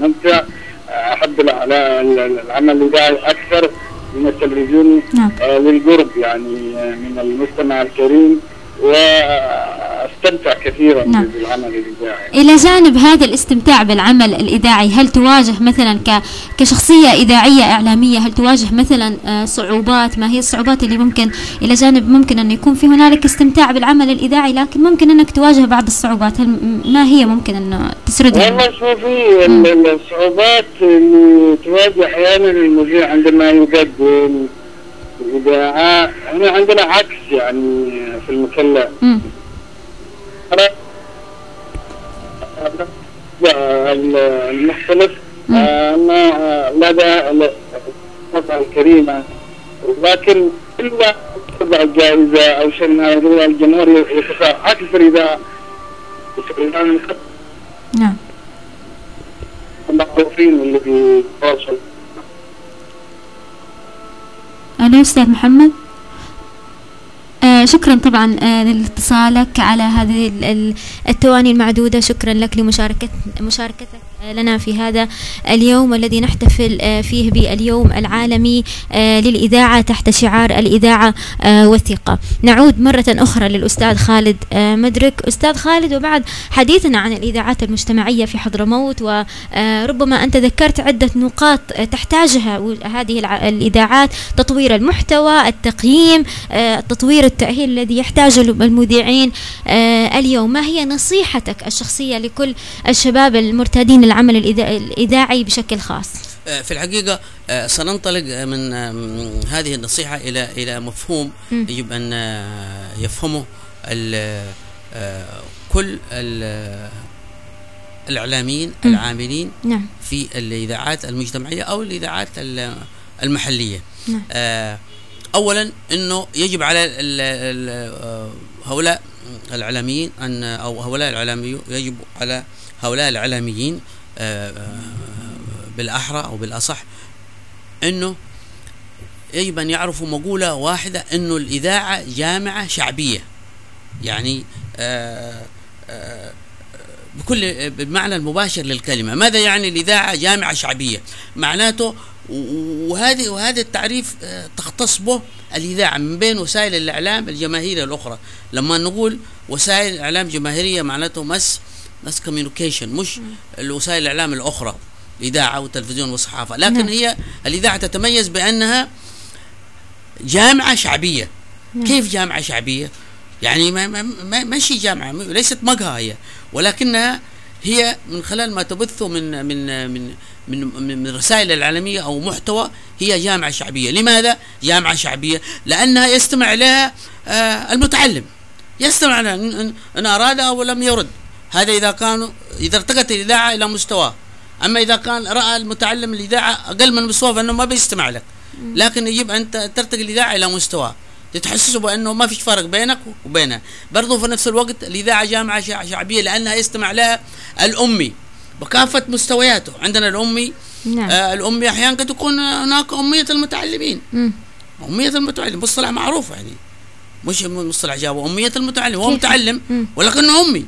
ممتع. أحب الع- العمل الاذاعي أكثر من التلفزيوني نعم. للقرب يعني من المستمع الكريم. واستمتع كثيرا نعم. بالعمل الإذاعي. إلى جانب هذا الاستمتاع بالعمل الإذاعي هل تواجه مثلا ك... كشخصية إذاعية إعلامية هل تواجه مثلا آه، صعوبات؟ ما هي الصعوبات اللي ممكن إلى جانب ممكن أن يكون في هنالك استمتاع بالعمل الإذاعي لكن ممكن أنك تواجه بعض الصعوبات هل ما هي ممكن أن تسردها؟ والله شوفي ال- ال- الصعوبات اللي تواجه أحيانا المذيع عندما يقدم الإذاعة إحنا عندنا عكس يعني. في. ال- المختلف. ما لدى القطعة الكريمة لكن إلا تضع جائزة أو شيء من هذا الجمهور يتفاعل الإذاعة نعم. المعروفين واللي بيتواصل ألو أستاذ محمد؟ آه شكرا طبعا آه لاتصالك على هذه ال- ال- التواني المعدودة. شكرا لك لمشاركة مشاركتك. آه لنا في هذا اليوم الذي نحتفل آه فيه باليوم العالمي آه للإذاعة تحت شعار الإذاعة آه والثقة نعود مرة أخرى للأستاذ خالد مدرك. أستاذ خالد وبعد حديثنا عن الإذاعات المجتمعية في حضرموت وربما أنت ذكرت عدة نقاط تحتاجها هذه الإذاعات تطوير المحتوى التقييم التطوير التأهيل الذي يحتاجه المذيعين اليوم. ما هي نصيحتك الشخصية لكل الشباب المرتادين الإذا- الإذاعي بشكل خاص آه، في الحقيقة آه، سننطلق آه، من هذه النصيحة إلى إلى مفهوم. يجب أن يفهمه كل ال- الإعلاميين. العاملين نعم في الإذاعات المجتمعية أو الإذاعات ال- المحلية نعم. أولا أنه يجب على هؤلاء الإعلاميين أن أو هؤلاء الإعلاميين يجب على هؤلاء الإعلاميين آه، آه، بالأحرى أو بالأصح أنه يجب أن يعرفوا مقولة واحدة أنه الإذاعة جامعة شعبية. يعني آه، بكل بالمعنى المباشر للكلمة. ماذا يعني الإذاعة جامعة شعبية؟ معناته وهذه وهذا التعريف تختص به الإذاعة من بين وسائل الإعلام الجماهيرية الأخرى. لما نقول وسائل إعلام جماهيرية معناته مس مس كوميونيكيشن مش الوسائل الإعلام الأخرى الإذاعة والتلفزيون والصحافة لكن نعم. هي الإذاعة تتميز بأنها جامعة شعبية. نعم. كيف جامعة شعبية؟ يعني ما ما ما ماشي جامعة ليست مقهى هي. ولكنها هي من خلال ما تبثه من من من من من, من رسائل العالمية أو محتوى هي جامعة شعبية. لماذا جامعة شعبية؟ لأنها يستمع لها آه المتعلم. يستمع لها إن أراد أو لم يرد. هذا إذا كانوا إذا ارتقت الإذاعة إلى مستواه أما إذا كان رأى المتعلم الإذاعة أقل من مستواه فإنه ما بيستمع لك. لكن يجب أن ترتقي الإذاعة إلى مستواه تحسسه بأنه ما فيش فرق بينك وبينها برضو في نفس الوقت الإذاعة جامعة شع- شعبية لأنها يستمع لها الأمي. بكافة مستوياته. عندنا الأمي. نعم. آه الأمي أحيانا قد تكون هناك أمية المتعلمين. مم. أمية المتعلم. مصطلح معروف يعني. مش مصطلح جابه. أمية المتعلم. هو؟ متعلم. ولكنه أمي.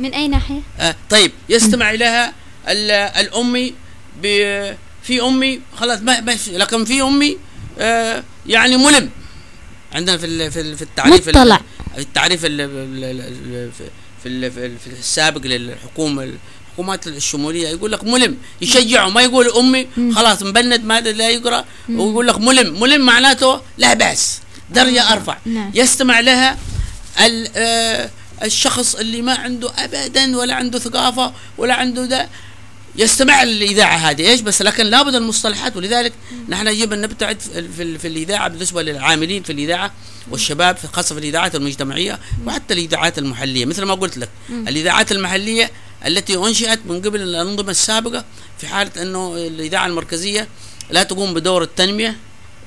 من أي ناحية؟ آه طيب يستمع لها ال- الأمي ب- في أمي خلاص ما لكن في أمي آه يعني ملم. عندنا في في ال- في التعريف ال- مطلع. التعريف ال- ال- ال- ال- في في في ال- في السابق للحكومه الحكومات الشمولية يقول لك ملم. يشجعه ما يقول أمي خلاص مبند ما لا يقرأ ويقول لك ملم. ملم معناته لا بأس. درجة أرفع. نعم. يستمع لها ال- آه، الشخص اللي ما عنده ابدا ولا عنده ثقافة ولا عنده ده يستمع للإذاعة هذه. إيش بس؟ لكن لابد المصطلحات. ولذلك نحن يجب أن نبتعد في, في, في الإذاعة بالنسبة للعاملين في الإذاعة والشباب في خاصة في الإذاعات المجتمعية وحتى الإذاعات المحلية. مثل ما قلت لك الإذاعات المحلية التي أنشئت من قبل الأنظمة السابقة في حالة أنه الإذاعة المركزية لا تقوم بدور التنمية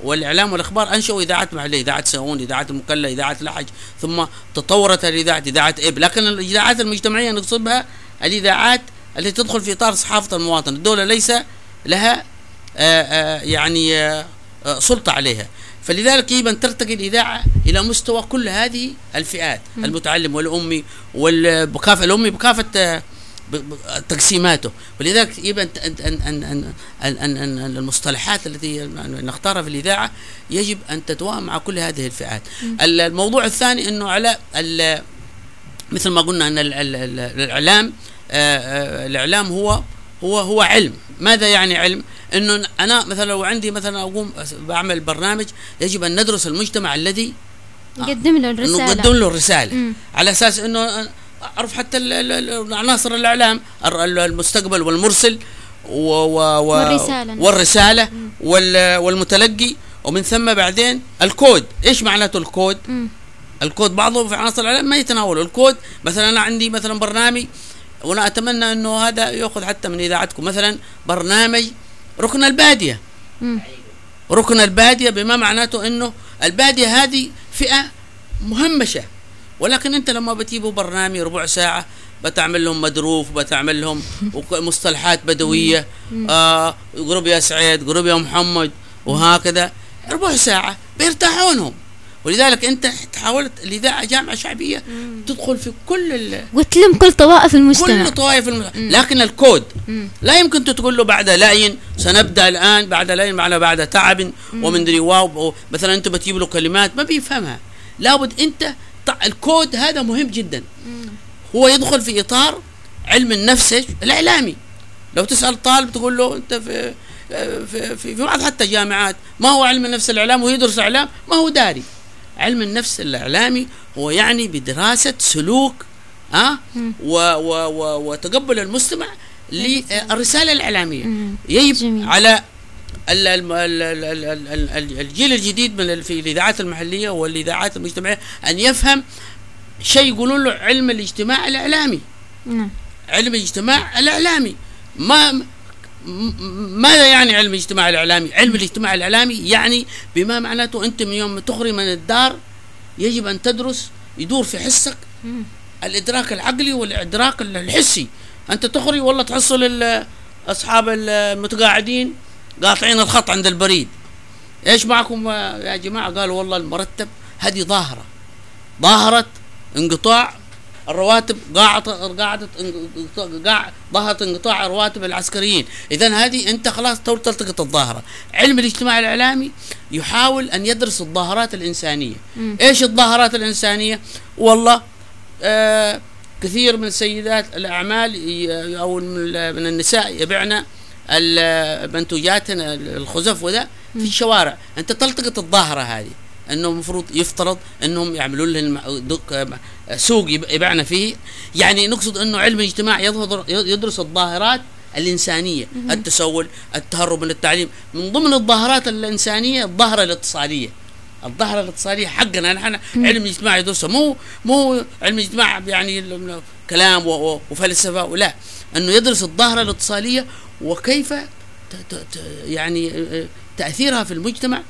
والإعلام والأخبار أنشأوا اذاعات محلية إذاعة ساون إذاعة المكلا إذاعة لحج ثم تطورت الإذاعة إذاعة اب لكن الإذاعات المجتمعية نقصد بها الإذاعات التي تدخل في إطار صحافة المواطن. الدولة ليس لها آآ آآ يعني آآ سلطة عليها. فلذلك يجب أن ترتقي الإذاعة إلى مستوى كل هذه الفئات المتعلم والأمي والبكافه الأمي بكافة تقسيماته ولذلك يجب ان ان ان ان, أن, أن, أن المصطلحات التي نختارها في الإذاعة يجب أن تتوائم مع كل هذه الفئات. الموضوع الثاني إنه على مثل ما قلنا أن الإعلام الإعلام هو هو هو علم، ماذا يعني علم؟ إنه أنا مثلا لو عندي مثلا أقوم بعمل برنامج يجب أن ندرس المجتمع الذي نقدم له الرسالة نقدم له الرسالة. على أساس إنه أعرف حتى عناصر الإعلام المستقبل والمرسل و و و والرسالة. والرسالة والمتلقي ومن ثم بعدين الكود. إيش معناته الكود؟ م. الكود بعضه في عناصر الإعلام ما يتناوله الكود مثلا أنا عندي مثلا برنامج وأنا أتمنى إنه هذا يأخذ حتى من إذاعتكم. مثلا برنامج ركن البادية. م. ركن البادية بما معناته إنه البادية هذه فئة مهمشة. ولكن انت لما بتجيبوا برنامج ربع ساعة بتعمل لهم مدروف بتعمل لهم [LAUGHS] مصطلحات بدوية. آه قرب يا سعيد قرب يا محمد وهكذا. ربع ساعة بيرتاحونهم. ولذلك انت حاولت الاذاعه جامعة شعبية تدخل في كل ال... وتلم كل طوائف المجتمع. كل طوائف المجتمع. لكن الكود لا يمكن تقول له بعد لين سنبدأ الآن بعد لين بعد بعد تعب ومن واو. مثلا انت بتجيب له كلمات ما بيفهمها. لابد انت الكود هذا مهم جدا. هو يدخل في إطار علم النفس الإعلامي. لو تسأل طالب تقول له أنت في في في, في بعض حتى جامعات ما هو علم النفس الإعلام ويدرس إعلام ما هو داري. علم النفس الإعلامي هو يعني بدراسة سلوك ها أه؟ و و و وتقبل المستمع للرسالة الإعلامية. يجب على الجيل الجديد من في الإذاعات المحلية والإذاعات المجتمعية أن يفهم شيء يقولون له علم الاجتماع الإعلامي. نعم. علم الاجتماع الإعلامي. ما ماذا يعني علم الاجتماع الإعلامي؟ علم الاجتماع الإعلامي يعني بما معناته أنت من يوم تخرج من الدار يجب أن تدرس يدور في حسك الإدراك العقلي والإدراك الحسي. أنت تخرج والله تحصل أصحاب المتقاعدين قاطعين الخط عند البريد. إيش معكم يا جماعة؟ قالوا والله المرتب هذه ظاهرة. ظاهرة انقطاع الرواتب قاعدة قاعدة ظهرت انقطاع رواتب العسكريين. إذا هذه أنت خلاص تلتقط الظاهرة. علم الاجتماع الإعلامي يحاول أن يدرس الظاهرات الإنسانية. م. إيش الظاهرات الإنسانية؟ والله آه كثير من سيدات الأعمال أو من النساء يبعن المنتوجات الخزف وذا في الشوارع. أنت تلتقط الظاهرة هذه إنه المفروض يفترض إنهم يعملوا لهم سوق يبعنا فيه. يعني نقصد إنه علم الاجتماع يدرس الظاهرات الإنسانية التسول التهرب من التعليم. من ضمن الظاهرات الإنسانية الظاهرة الاتصالية. الظاهره الاتصاليه حقنا. نحن علم الاجتماع يدرسه. مو مو علم الاجتماع يعني كلام وفلسفة ولا. أنه يدرس الظاهرة الاتصاليه وكيف يعني تأثيرها في المجتمع.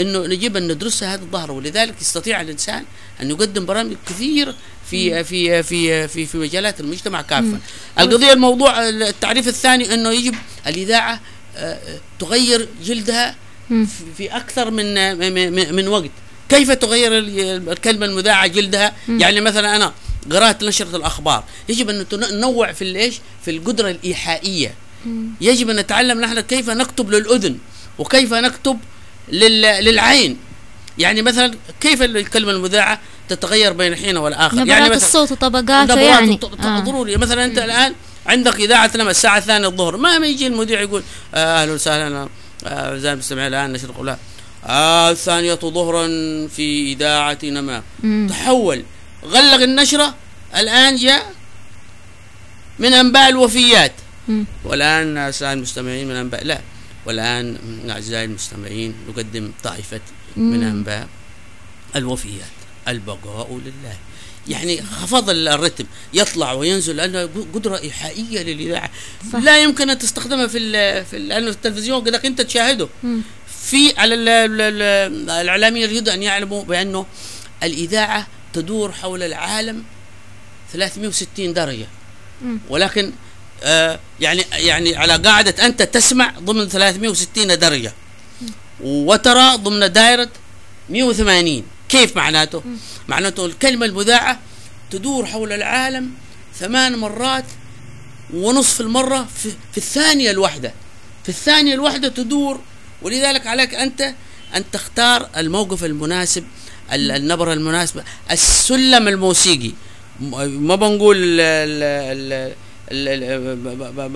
أنه نجيب أن ندرسها هذه الظاهرة. ولذلك يستطيع الإنسان أن يقدم برامج كثير في في في في في مجالات المجتمع كافة. القضية الموضوع التعريف الثاني أنه يجب الإذاعة تغير جلدها في أكثر من من وقت. كيف تغير الكلمة المذاعة جلدها؟ يعني مثلا أنا قرأت نشرة الأخبار، يجب أن ننوع في الايش؟ في القدرة الإيحائية. يجب أن نتعلم نحن كيف نكتب للأذن وكيف نكتب للعين. يعني مثلا كيف الكلمة المذاعة تتغير بين حين والآخر؟ نبرات يعني مثلا الصوت وطبقاته يعني. آه. ضروري. مثلا أنت الآن عندك إذاعة لما الساعة الثانية الظهر. ما ما يجي المذيع يقول آه أهلا وسهلا. آه المستمعين الآن نشر آه الثانية ظهرا في إذاعة نما. تحول. غلق النشرة. الآن جاء من أنباء الوفيات. مم. والآن أعزائي المستمعين من أنباء لا. والآن أعزائي المستمعين نقدم طائفة من. أنباء الوفيات. البقاء لله. يعني خفض الرتم يطلع وينزل لأنه قدرة إيحائية للإذاعة صح. لا يمكن أن تستخدمها في ال في لأنه التلفزيون قدك أنت تشاهده. في على ال- ال- ال- الإعلاميين يريد أن يعلموا بأنه الإذاعة تدور حول العالم 360 درجة مم. ولكن آه يعني يعني على قاعدة أنت تسمع ضمن 360 درجة وترى ضمن دائرة 180 كيف معناته؟ معناته الكلمة المذاعة تدور حول العالم ثمان مرات ونصف المرة في, في الثانية الواحدة. في الثانية الواحدة تدور ولذلك عليك أنت أن تختار الموقف المناسب ال- النبرة المناسبة السلم الموسيقي. ما بنقول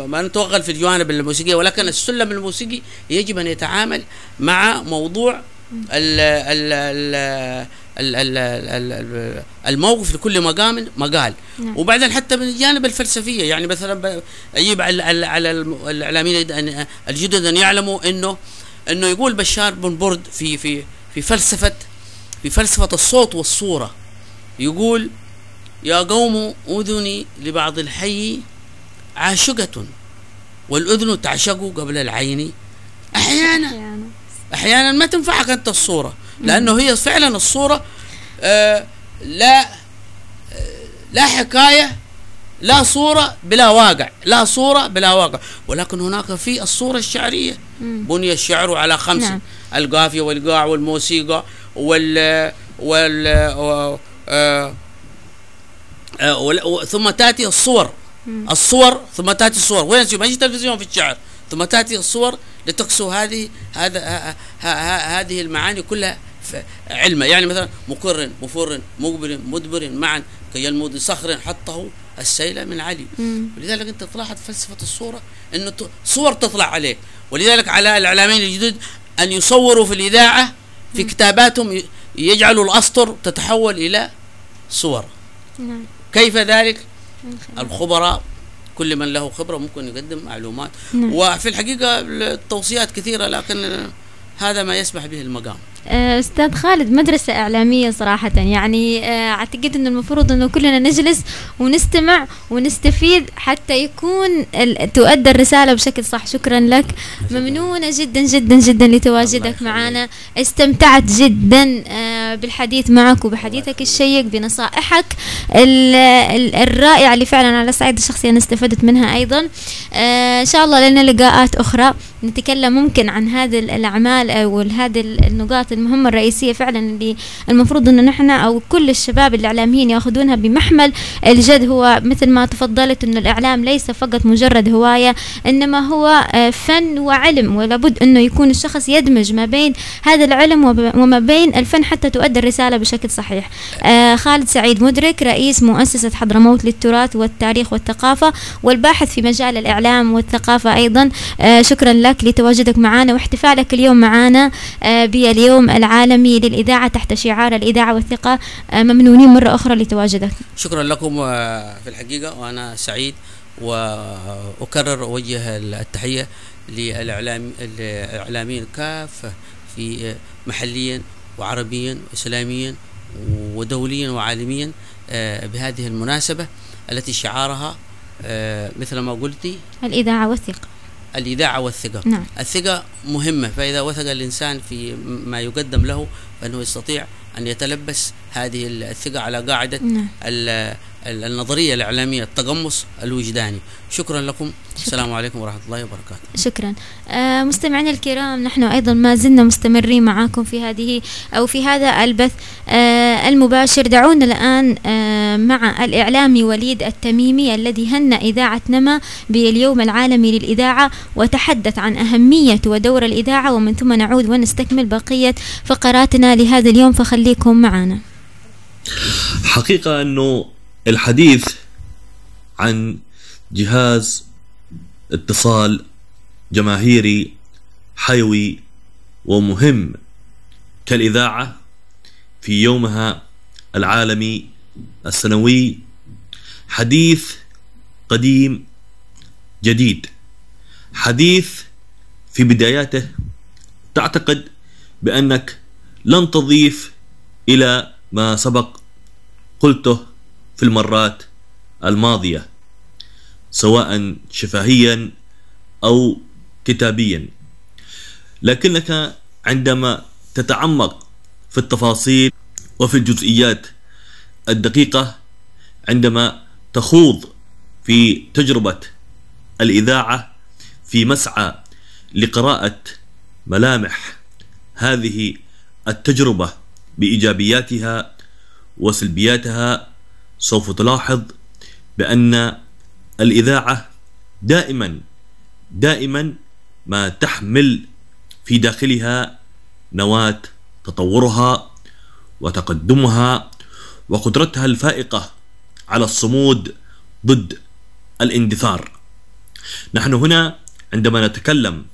ما نتوغل في الجوانب الموسيقية ولكن السلم الموسيقي يجب أن يتعامل مع موضوع ال ال ال ال- ال- ال- ال- الموقف لكل مقام مقال نعم. وبعدين حتى من الجانب الفلسفية يعني مثلا ب- يجب على على- الإعلاميين الجدد أن يعلموا انه إنه يقول بشار بن برد في في في فلسفه في فلسفة الصوت والصورة. يقول يا قوم أذني لبعض الحي عاشقة والأذن تعشق قبل العين أحيانا. أحيانا ما تنفعك أنت الصورة لأنه هي فعلا الصورة آه لا آه لا حكاية لا صورة بلا واقع لا صورة بلا واقع ولكن هناك في الصورة الشعرية. بني الشعر على خمس نعم. القافية والايقاع والموسيقى وال وال آه آه ثم تأتي الصور. الصور ثم تأتي الصور وين ما يجي تلفزيون في الشعر ثم تأتي الصور لتكسو هذه هذا هذه المعاني كلها علما. يعني مثلا مكر مفر مقبل مدبر معا كجلمود صخر حطه السيل من عل. مم. ولذلك انت تلاحظ فلسفة الصورة انه صور تطلع عليك ولذلك على الاعلاميين الجدد أن يصوروا في الإذاعة في كتاباتهم يجعلوا الأسطر تتحول إلى صور. نعم. كيف ذلك؟ الخبراء كل من له خبرة ممكن يقدم معلومات. نعم. وفي الحقيقة التوصيات كثيرة لكن هذا ما يسمح به المقام. آه، أستاذ خالد مدرسة إعلامية صراحة. يعني آه، أعتقد انه المفروض إنه كلنا نجلس ونستمع ونستفيد حتى يكون تؤدى الرسالة بشكل صح. شكرا لك. ممنونة جدا جدا جدا لتواجدك. معنا. استمتعت جدا. آه، بالحديث معك وبحديثك الشيق بنصائحك. ال- ال- الرائعة اللي فعلا على الصعيد الشخصي أنا استفدت منها أيضا. آه، إن شاء الله لنا لقاءات أخرى. نتكلم ممكن عن هذه ال- الأعمال أو هذه ال- النقاط المهمة الرئيسية فعلا اللي المفروض أنه نحن أو كل الشباب الإعلاميين يأخذونها بمحمل. الجد هو مثل ما تفضلت أنه الإعلام ليس فقط مجرد هواية إنما هو آه، فن وعلم ولابد أنه يكون الشخص يدمج ما بين هذا العلم وما بين الفن حتى تؤدي الرسالة بشكل صحيح. آه، خالد سعيد مدرك رئيس مؤسسة حضرموت للتراث والتاريخ والثقافة والباحث في مجال الإعلام والثقافة أيضا. آه، شكرا لك. لتواجدك معنا واحتفالك اليوم معنا آه، باليوم العالمي للإذاعة تحت شعار الإذاعة والثقة آه، ممنونين مرة أخرى لتواجدك شكرا لكم آه، في الحقيقة وأنا سعيد وأكرر أوجه التحية للإعلام الإعلاميين كافة في محليا وعربيا وإسلاميا ودوليا وعالميا بهذه المناسبة التي شعارها مثل ما قلتي الإذاعة والثقة. الإذاعة والثقة. نعم. الثقة مهمة فإذا وثق الإنسان في ما يقدم له فإنه يستطيع أن يتلبس هذه الثقة على قاعدة نعم. ال- ال- النظرية الإعلامية التقمص الوجداني. شكرا لكم. السلام عليكم ورحمة الله وبركاته. شكرا. آه مستمعينا الكرام نحن أيضا ما زلنا مستمرين معاكم في هذه أو في هذا البث آه المباشر. دعونا الآن آه مع الاعلامي وليد التميمي الذي هنأ إذاعة نما باليوم العالمي للإذاعة وتحدث عن أهمية ودور الإذاعة ومن ثم نعود ونستكمل بقية فقراتنا لهذا اليوم فخليكم معنا. حقيقة أنه الحديث عن جهاز اتصال جماهيري حيوي ومهم كالإذاعة في يومها العالمي السنوي. حديث قديم جديد. حديث في بداياته تعتقد بأنك لن تضيف إلى ما سبق قلته في المرات الماضية سواء شفهيا أو كتابيا. لكنك عندما تتعمق في التفاصيل وفي الجزئيات الدقيقة عندما تخوض في تجربة الإذاعة في مسعى لقراءة ملامح هذه التجربة بإيجابياتها وسلبياتها سوف تلاحظ بأن الإذاعة دائما دائما ما تحمل في داخلها نواة تطورها وتقدمها وقدرتها الفائقة على الصمود ضد الاندثار. نحن هنا عندما نتكلم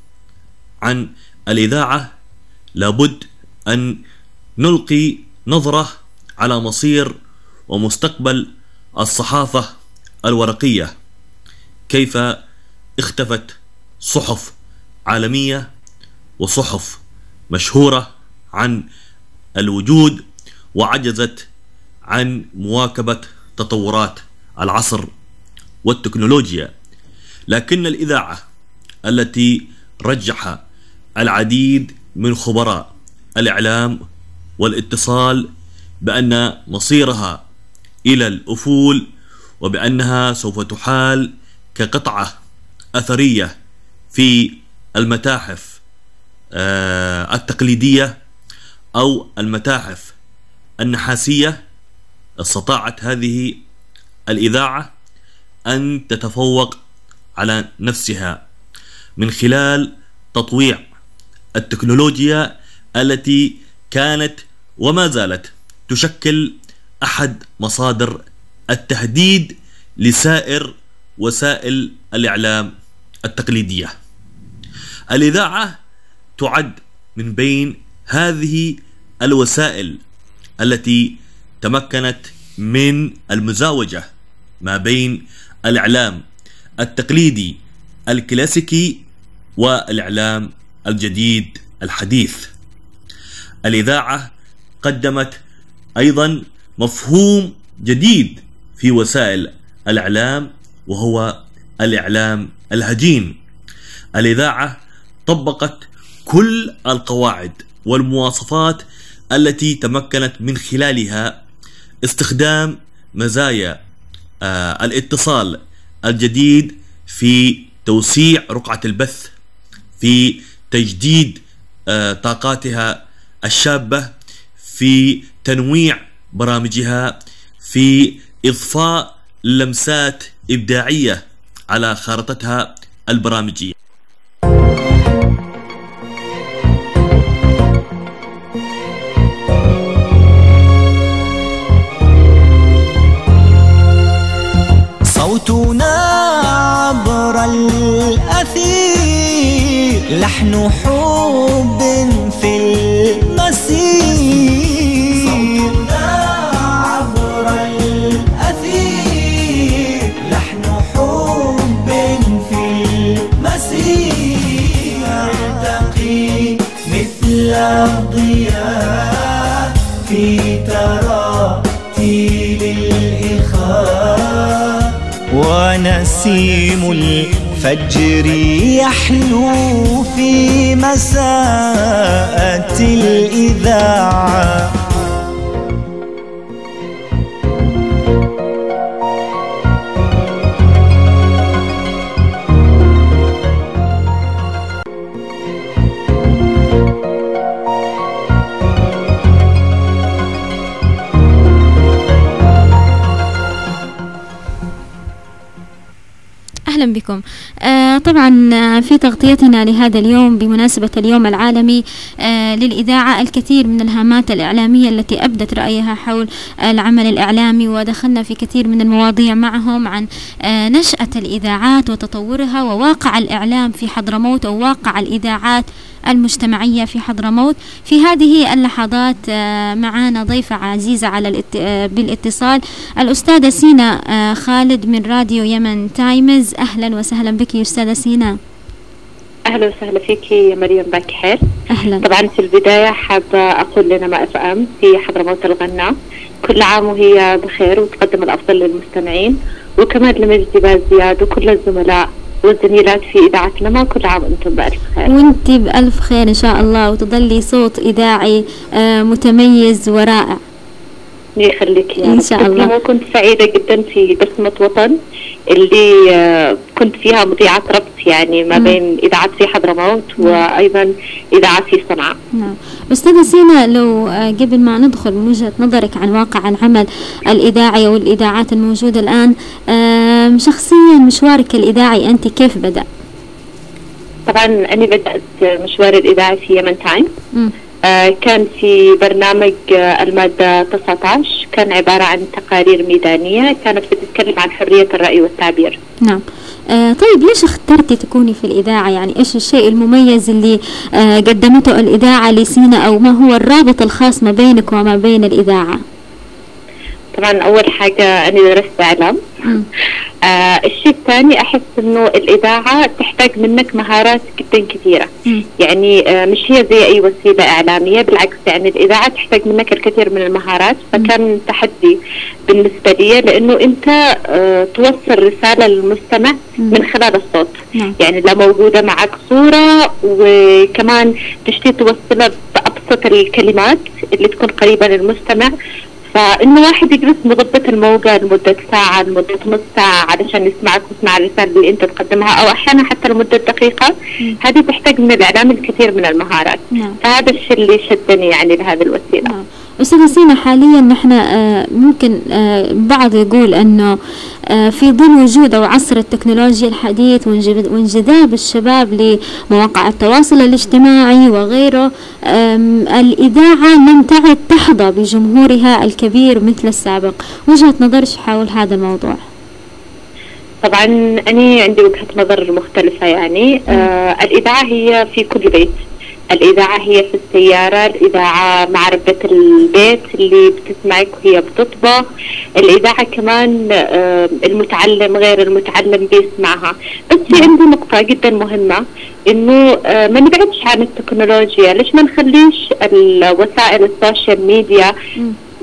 عن الإذاعة لابد أن نلقي نظرة على مصير ومستقبل الصحافة الورقية. كيف اختفت صحف عالمية وصحف مشهورة عن الوجود وعجزت عن مواكبة تطورات العصر والتكنولوجيا. لكن الإذاعة التي رجح العديد من خبراء الإعلام والاتصال بأن مصيرها إلى الأفول وبأنها سوف تحال كقطعة أثرية في المتاحف آه، التقليدية أو المتاحف النحاسية. استطاعت هذه الإذاعة أن تتفوق على نفسها من خلال تطويع التكنولوجيا التي كانت وما زالت تشكل أحد مصادر التهديد لسائر وسائل الإعلام التقليدية. الإذاعة تعد من بين هذه الوسائل التي تمكنت من المزاوجة ما بين الإعلام التقليدي الكلاسيكي والإعلام الجديد الحديث. الإذاعة قدمت أيضا مفهوم جديد في وسائل الإعلام وهو الإعلام الهجين. الإذاعة طبقت كل القواعد والمواصفات التي تمكنت من خلالها استخدام مزايا آه الاتصال الجديد في توسيع رقعة البث في تجديد آه طاقاتها الشابة في تنويع برامجها في إضفاء لمسات إبداعية على خارطتها البرامجية. صوتنا عبر الأثير لحن حب الضياء في تراتيل الإخاء. ونسيم الفجر يحلو في مساءة الإذاعة. بكم آه طبعا آه، في تغطيتنا لهذا اليوم بمناسبة اليوم العالمي آه للإذاعة الكثير من الهامات الإعلامية التي أبدت رأيها حول العمل الإعلامي ودخلنا في كثير من المواضيع معهم عن آه نشأة الإذاعات وتطورها وواقع الإعلام في حضرموت وواقع الإذاعات. المجتمعية في حضرموت. في هذه اللحظات آه، معنا ضيفة عزيزة على. آه، بالاتصال الأستاذة سينا آه، خالد من راديو يمن تايمز. أهلا وسهلا بك يا أستاذة سينا. أهلا وسهلا فيك يا مريم باك حير أهلا. طبعا في البداية حابه أقول لنا ما اف ام في حضرموت الغنى كل عام وهي بخير وتقدم الأفضل للمستمعين. وكمان لمجدي باز زياد وكل الزملاء. والزميلات في إذاعتنا ما كل عام وأنتم بألف خير. وانت بألف خير إن شاء الله وتظلي صوت إذاعي آه، متميز ورائع. يخليك يا رب. شاء الله. كنت سعيدة جدا في بسمه وطن اللي آه، كنت فيها مذيعه ربط يعني ما. بين إذاعة في حضرموت وأيضا إذاعة في صنعاء نعم أستاذة سينا لو آه، قبل ما ندخل من وجهة نظرك عن واقع العمل الإذاعي والإذاعات الموجودة الآن آم، شخصيا مشوارك الإذاعي أنت كيف بدأ؟ طبعا أنا بدأت مشواري الإذاعي في يمن تايم كان في برنامج آه، المادة 19 كان عبارة عن تقارير ميدانية كانت بتتكلم عن حرية الرأي والتعبير. نعم. آه طيب ليش اخترتي تكوني في الإذاعة؟ يعني إيش الشيء المميز اللي آه قدمته الإذاعة لسينا أو ما هو الرابط الخاص ما بينك وما بين الإذاعة؟ طبعا أول حاجة أنا درست إعلام. آه الشيء الثاني أحس إنه الإذاعة تحتاج منك مهارات جدا كثيرة مم. يعني آه مش هي زي أي وسيلة إعلامية بالعكس يعني الإذاعة تحتاج منك الكثير من المهارات فكان تحدي بالنسبة لي لأنه أنت آه توصل رسالة للمستمع مم. من خلال الصوت نعم يعني لا موجودة معك صورة وكمان تشتي توصلها بأبسط الكلمات اللي تكون قريبة للمستمع فإنه واحد يجلس مضبط الموقع لمدة ساعة لمدة نص ساعة علشان يسمعك ويسمع الرسالة اللي أنت تقدمها أو أحيانا حتى لمدة دقيقة. هذه تحتاج من الإعلام الكثير من المهارات. نعم. فهذا الشيء اللي شدني يعني لهذه الوسيلة. نعم. أستاذة سينا حاليا نحن آه، ممكن آه، بعض يقول أنه آه، في ظل وجود أو عصر التكنولوجيا الحديث وانجذاب الشباب لمواقع التواصل الاجتماعي وغيره آم، الإذاعة لم تعد تحظى بجمهورها الكبير مثل السابق. وجهة نظرك حول هذا الموضوع؟ طبعا أنا عندي وجهة نظر مختلفة يعني. آه الإذاعة هي في كل بيت. الإذاعة هي في السيارة الإذاعة مع ربة البيت اللي بتسمعك وهي بتطبخ. الإذاعة كمان المتعلم غير المتعلم بيسمعها. بس في عندي نقطة جدا مهمة إنه ما نبعدش عن التكنولوجيا. ليش ما نخليش الوسائل السوشيال ميديا.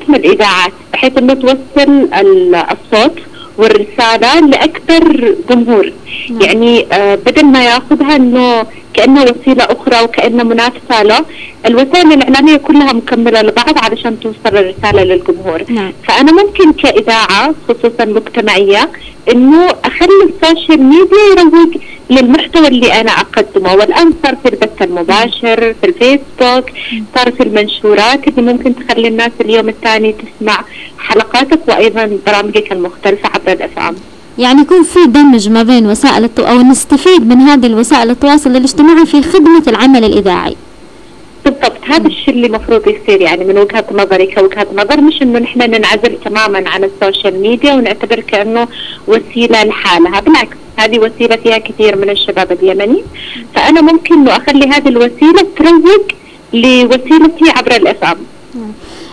من الإذاعات؟ بحيث إنه توصل ال- الصوت والرسالة لأكثر جمهور. نعم. يعني بدل ما يأخذها إنه كأنها وسيلة أخرى وكأنها منافسة له. الوسائل الإعلامية كلها مكملة لبعض علشان توصل الرسالة للجمهور. نعم. فأنا ممكن كإذاعة خصوصا مجتمعية إنه أخلي ال social media يروج للمحتوى اللي أنا أقدمه. والآن صار في البث المباشر في الفيسبوك صار في المنشورات اللي ممكن تخلي الناس اليوم الثاني تسمع حلقاتك وأيضا برامجك المختلفة عبر ال FM يعني يكون في دمج ما بين وسائل التو... أو نستفيد من هذه الوسائل التواصل الاجتماعي في خدمة العمل الإذاعي. بالضبط. هذا الشيء اللي المفروض يصير يعني من وجهة نظري كوجهة نظر مش إنه نحن ننعزل تماما عن ال social media ونعتبر كأنه وسيلة لحالها. بالعكس هذه وسيلة فيها كثير من الشباب اليمني. فأنا ممكن إنه أخلي هذه الوسيلة تروج لوسيلتي عبر ال FM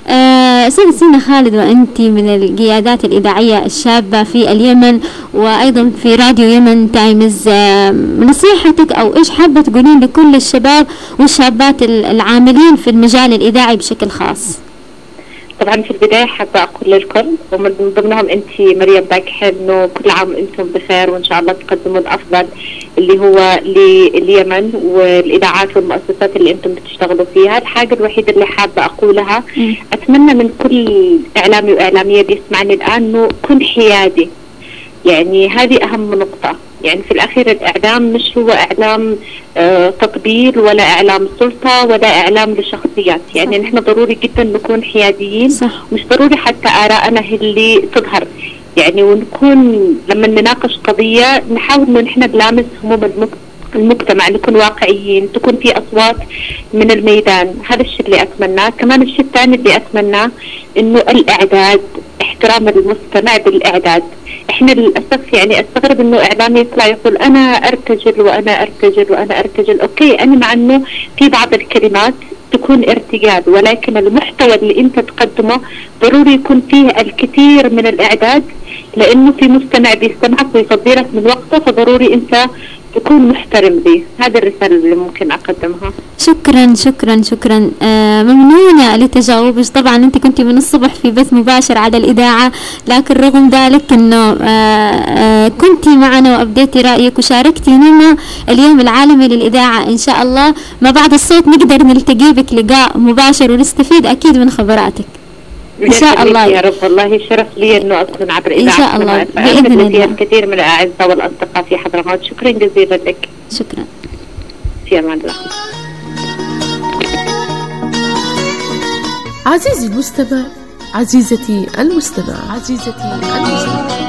آه، أستاذة سينا خالد وأنت من القيادات الإذاعية الشابة في اليمن وأيضا في راديو يمن تايمز. آه، نصيحتك أو إيش حابة تقولين لكل الشباب والشابات ال- العاملين في المجال الإذاعي بشكل خاص؟ طبعا في البداية حابة أقول للكل ومن ضمنهم أنت مريم باكحل إنه كل عام أنتم بخير وإن شاء الله تقدموا الأفضل اللي هو لليمن والإذاعات والمؤسسات اللي أنتم بتشتغلوا فيها. الحاجة الوحيدة اللي حابة أقولها. أتمنى من كل إعلامي وإعلامية بيسمعني الآن إنه كن حيادي. يعني هذه أهم نقطة. يعني في الأخير الإعلام مش هو إعلام آه تطبيل ولا إعلام سلطة ولا إعلام لشخصيات. يعني صح. نحن ضروري جدا نكون حياديين صح. مش ضروري حتى آراءنا هي اللي تظهر. يعني ونكون لما نناقش قضية نحاول إنه نحن نلامس هموم المجتمع. المجتمع نكون واقعيين تكون في أصوات من الميدان. هذا الشيء اللي أتمناه. كمان الشيء الثاني اللي أتمناه إنه الإعداد احترام المستمع بالإعداد. إحنا للأسف يعني أستغرب إنه اعلامي يطلع يقول أنا أرتجل وأنا أرتجل وأنا أرتجل. أوكي أنا مع إنه في بعض الكلمات تكون ارتجال ولكن المحتوى اللي أنت تقدمه ضروري يكون فيه الكثير من الإعداد لأنه في مستمع بيستمعك ويفضي لك من وقته فضروري أنت تكون محترم به هذه الرسالة اللي ممكن أقدمها. شكرا شكرا شكرا. آه ممنونة لتجاوبك طبعا أنت كنت من الصبح في بث مباشر على الإذاعة لكن رغم ذلك أنه آه آه كنت معنا وأبديتي رأيك وشاركتي لنا اليوم العالمي للإذاعة إن شاء الله. ما بعد الصوت نقدر نلتقي بك لقاء مباشر ونستفيد أكيد من خبراتك. إن شاء الله. يا رب. والله شرف لي إنه أكون عبر إذاعة إن شاء الله. بإذن الله. الكثير من الأعزاء والأصدقاء في حضرموت. شكرا جزيلا لك. شكرا. في أمان الله. عزيزي المستمع عزيزتي المستمع. عزيزتي المستمع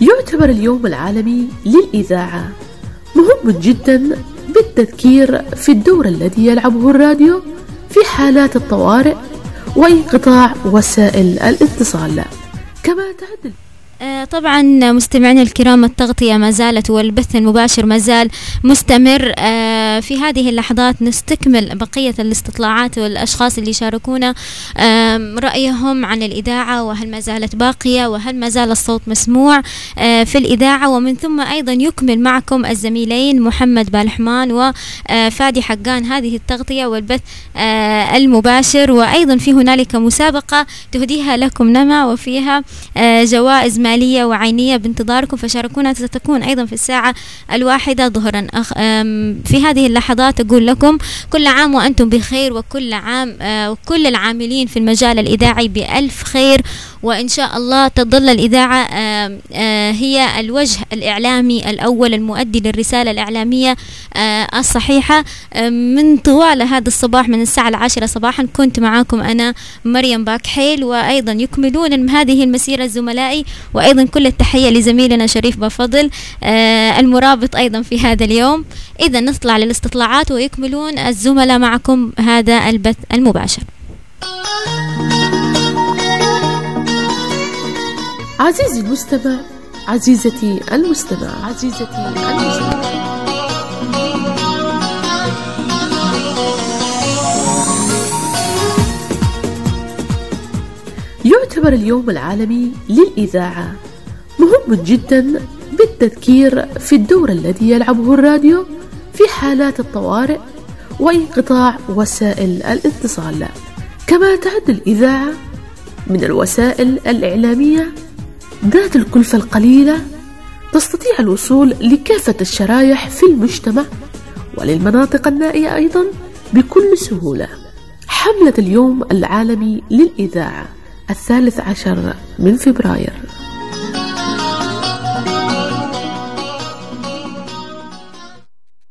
يعتبر اليوم العالمي للإذاعة. مهم جدا بالتذكير في الدور الذي يلعبه الراديو في حالات الطوارئ وانقطاع وسائل الاتصال. كما تعد آه، طبعا مستمعينا الكرام التغطية ما زالت والبث المباشر ما زال مستمر. آه، في هذه اللحظات نستكمل بقية الاستطلاعات والأشخاص اللي شاركونا رأيهم عن الإذاعة وهل ما زالت باقية وهل ما زال الصوت مسموع آه، في الإذاعة ومن ثم أيضا يكمل معكم الزميلين محمد بالحمان وفادي حقان هذه التغطية والبث آه، المباشر وأيضا في هنالك مسابقة تهديها لكم نما وفيها آه، جوائز مالية وعينية بانتظاركم فشاركونا ستكون أيضا في الساعة الواحدة ظهرا في هذه اللحظات أقول لكم كل عام وأنتم بخير وكل عام آه، وكل العاملين في المجال الإذاعي بألف خير وإن شاء الله تظل الإذاعة آم، آه، هي الوجه الإعلامي الأول المؤدي للرسالة الإعلامية آه، الصحيحة. من طوال هذا الصباح من الساعة العاشرة صباحا كنت معاكم أنا مريم باكحيل وأيضا يكملون هذه المسيرة زملائي وأيضا كل التحية لزميلنا شريف بفضل آه، المرابط أيضا في هذا اليوم. إذا نطلع للاستطلاعات ويكملون الزملاء معكم هذا البث المباشر. عزيزي المستمع عزيزتي المستمع. عزيزتي المستمع. يعتبر اليوم العالمي للإذاعة مهم جدا بالتذكير في الدور الذي يلعبه الراديو في حالات الطوارئ وانقطاع وسائل الاتصال. كما تعد الإذاعة من الوسائل الإعلامية ذات الكلفة القليلة تستطيع الوصول لكافة الشرايح في المجتمع وللمناطق النائية أيضا بكل سهولة. حملة اليوم العالمي للإذاعة الثالث عشر من فبراير.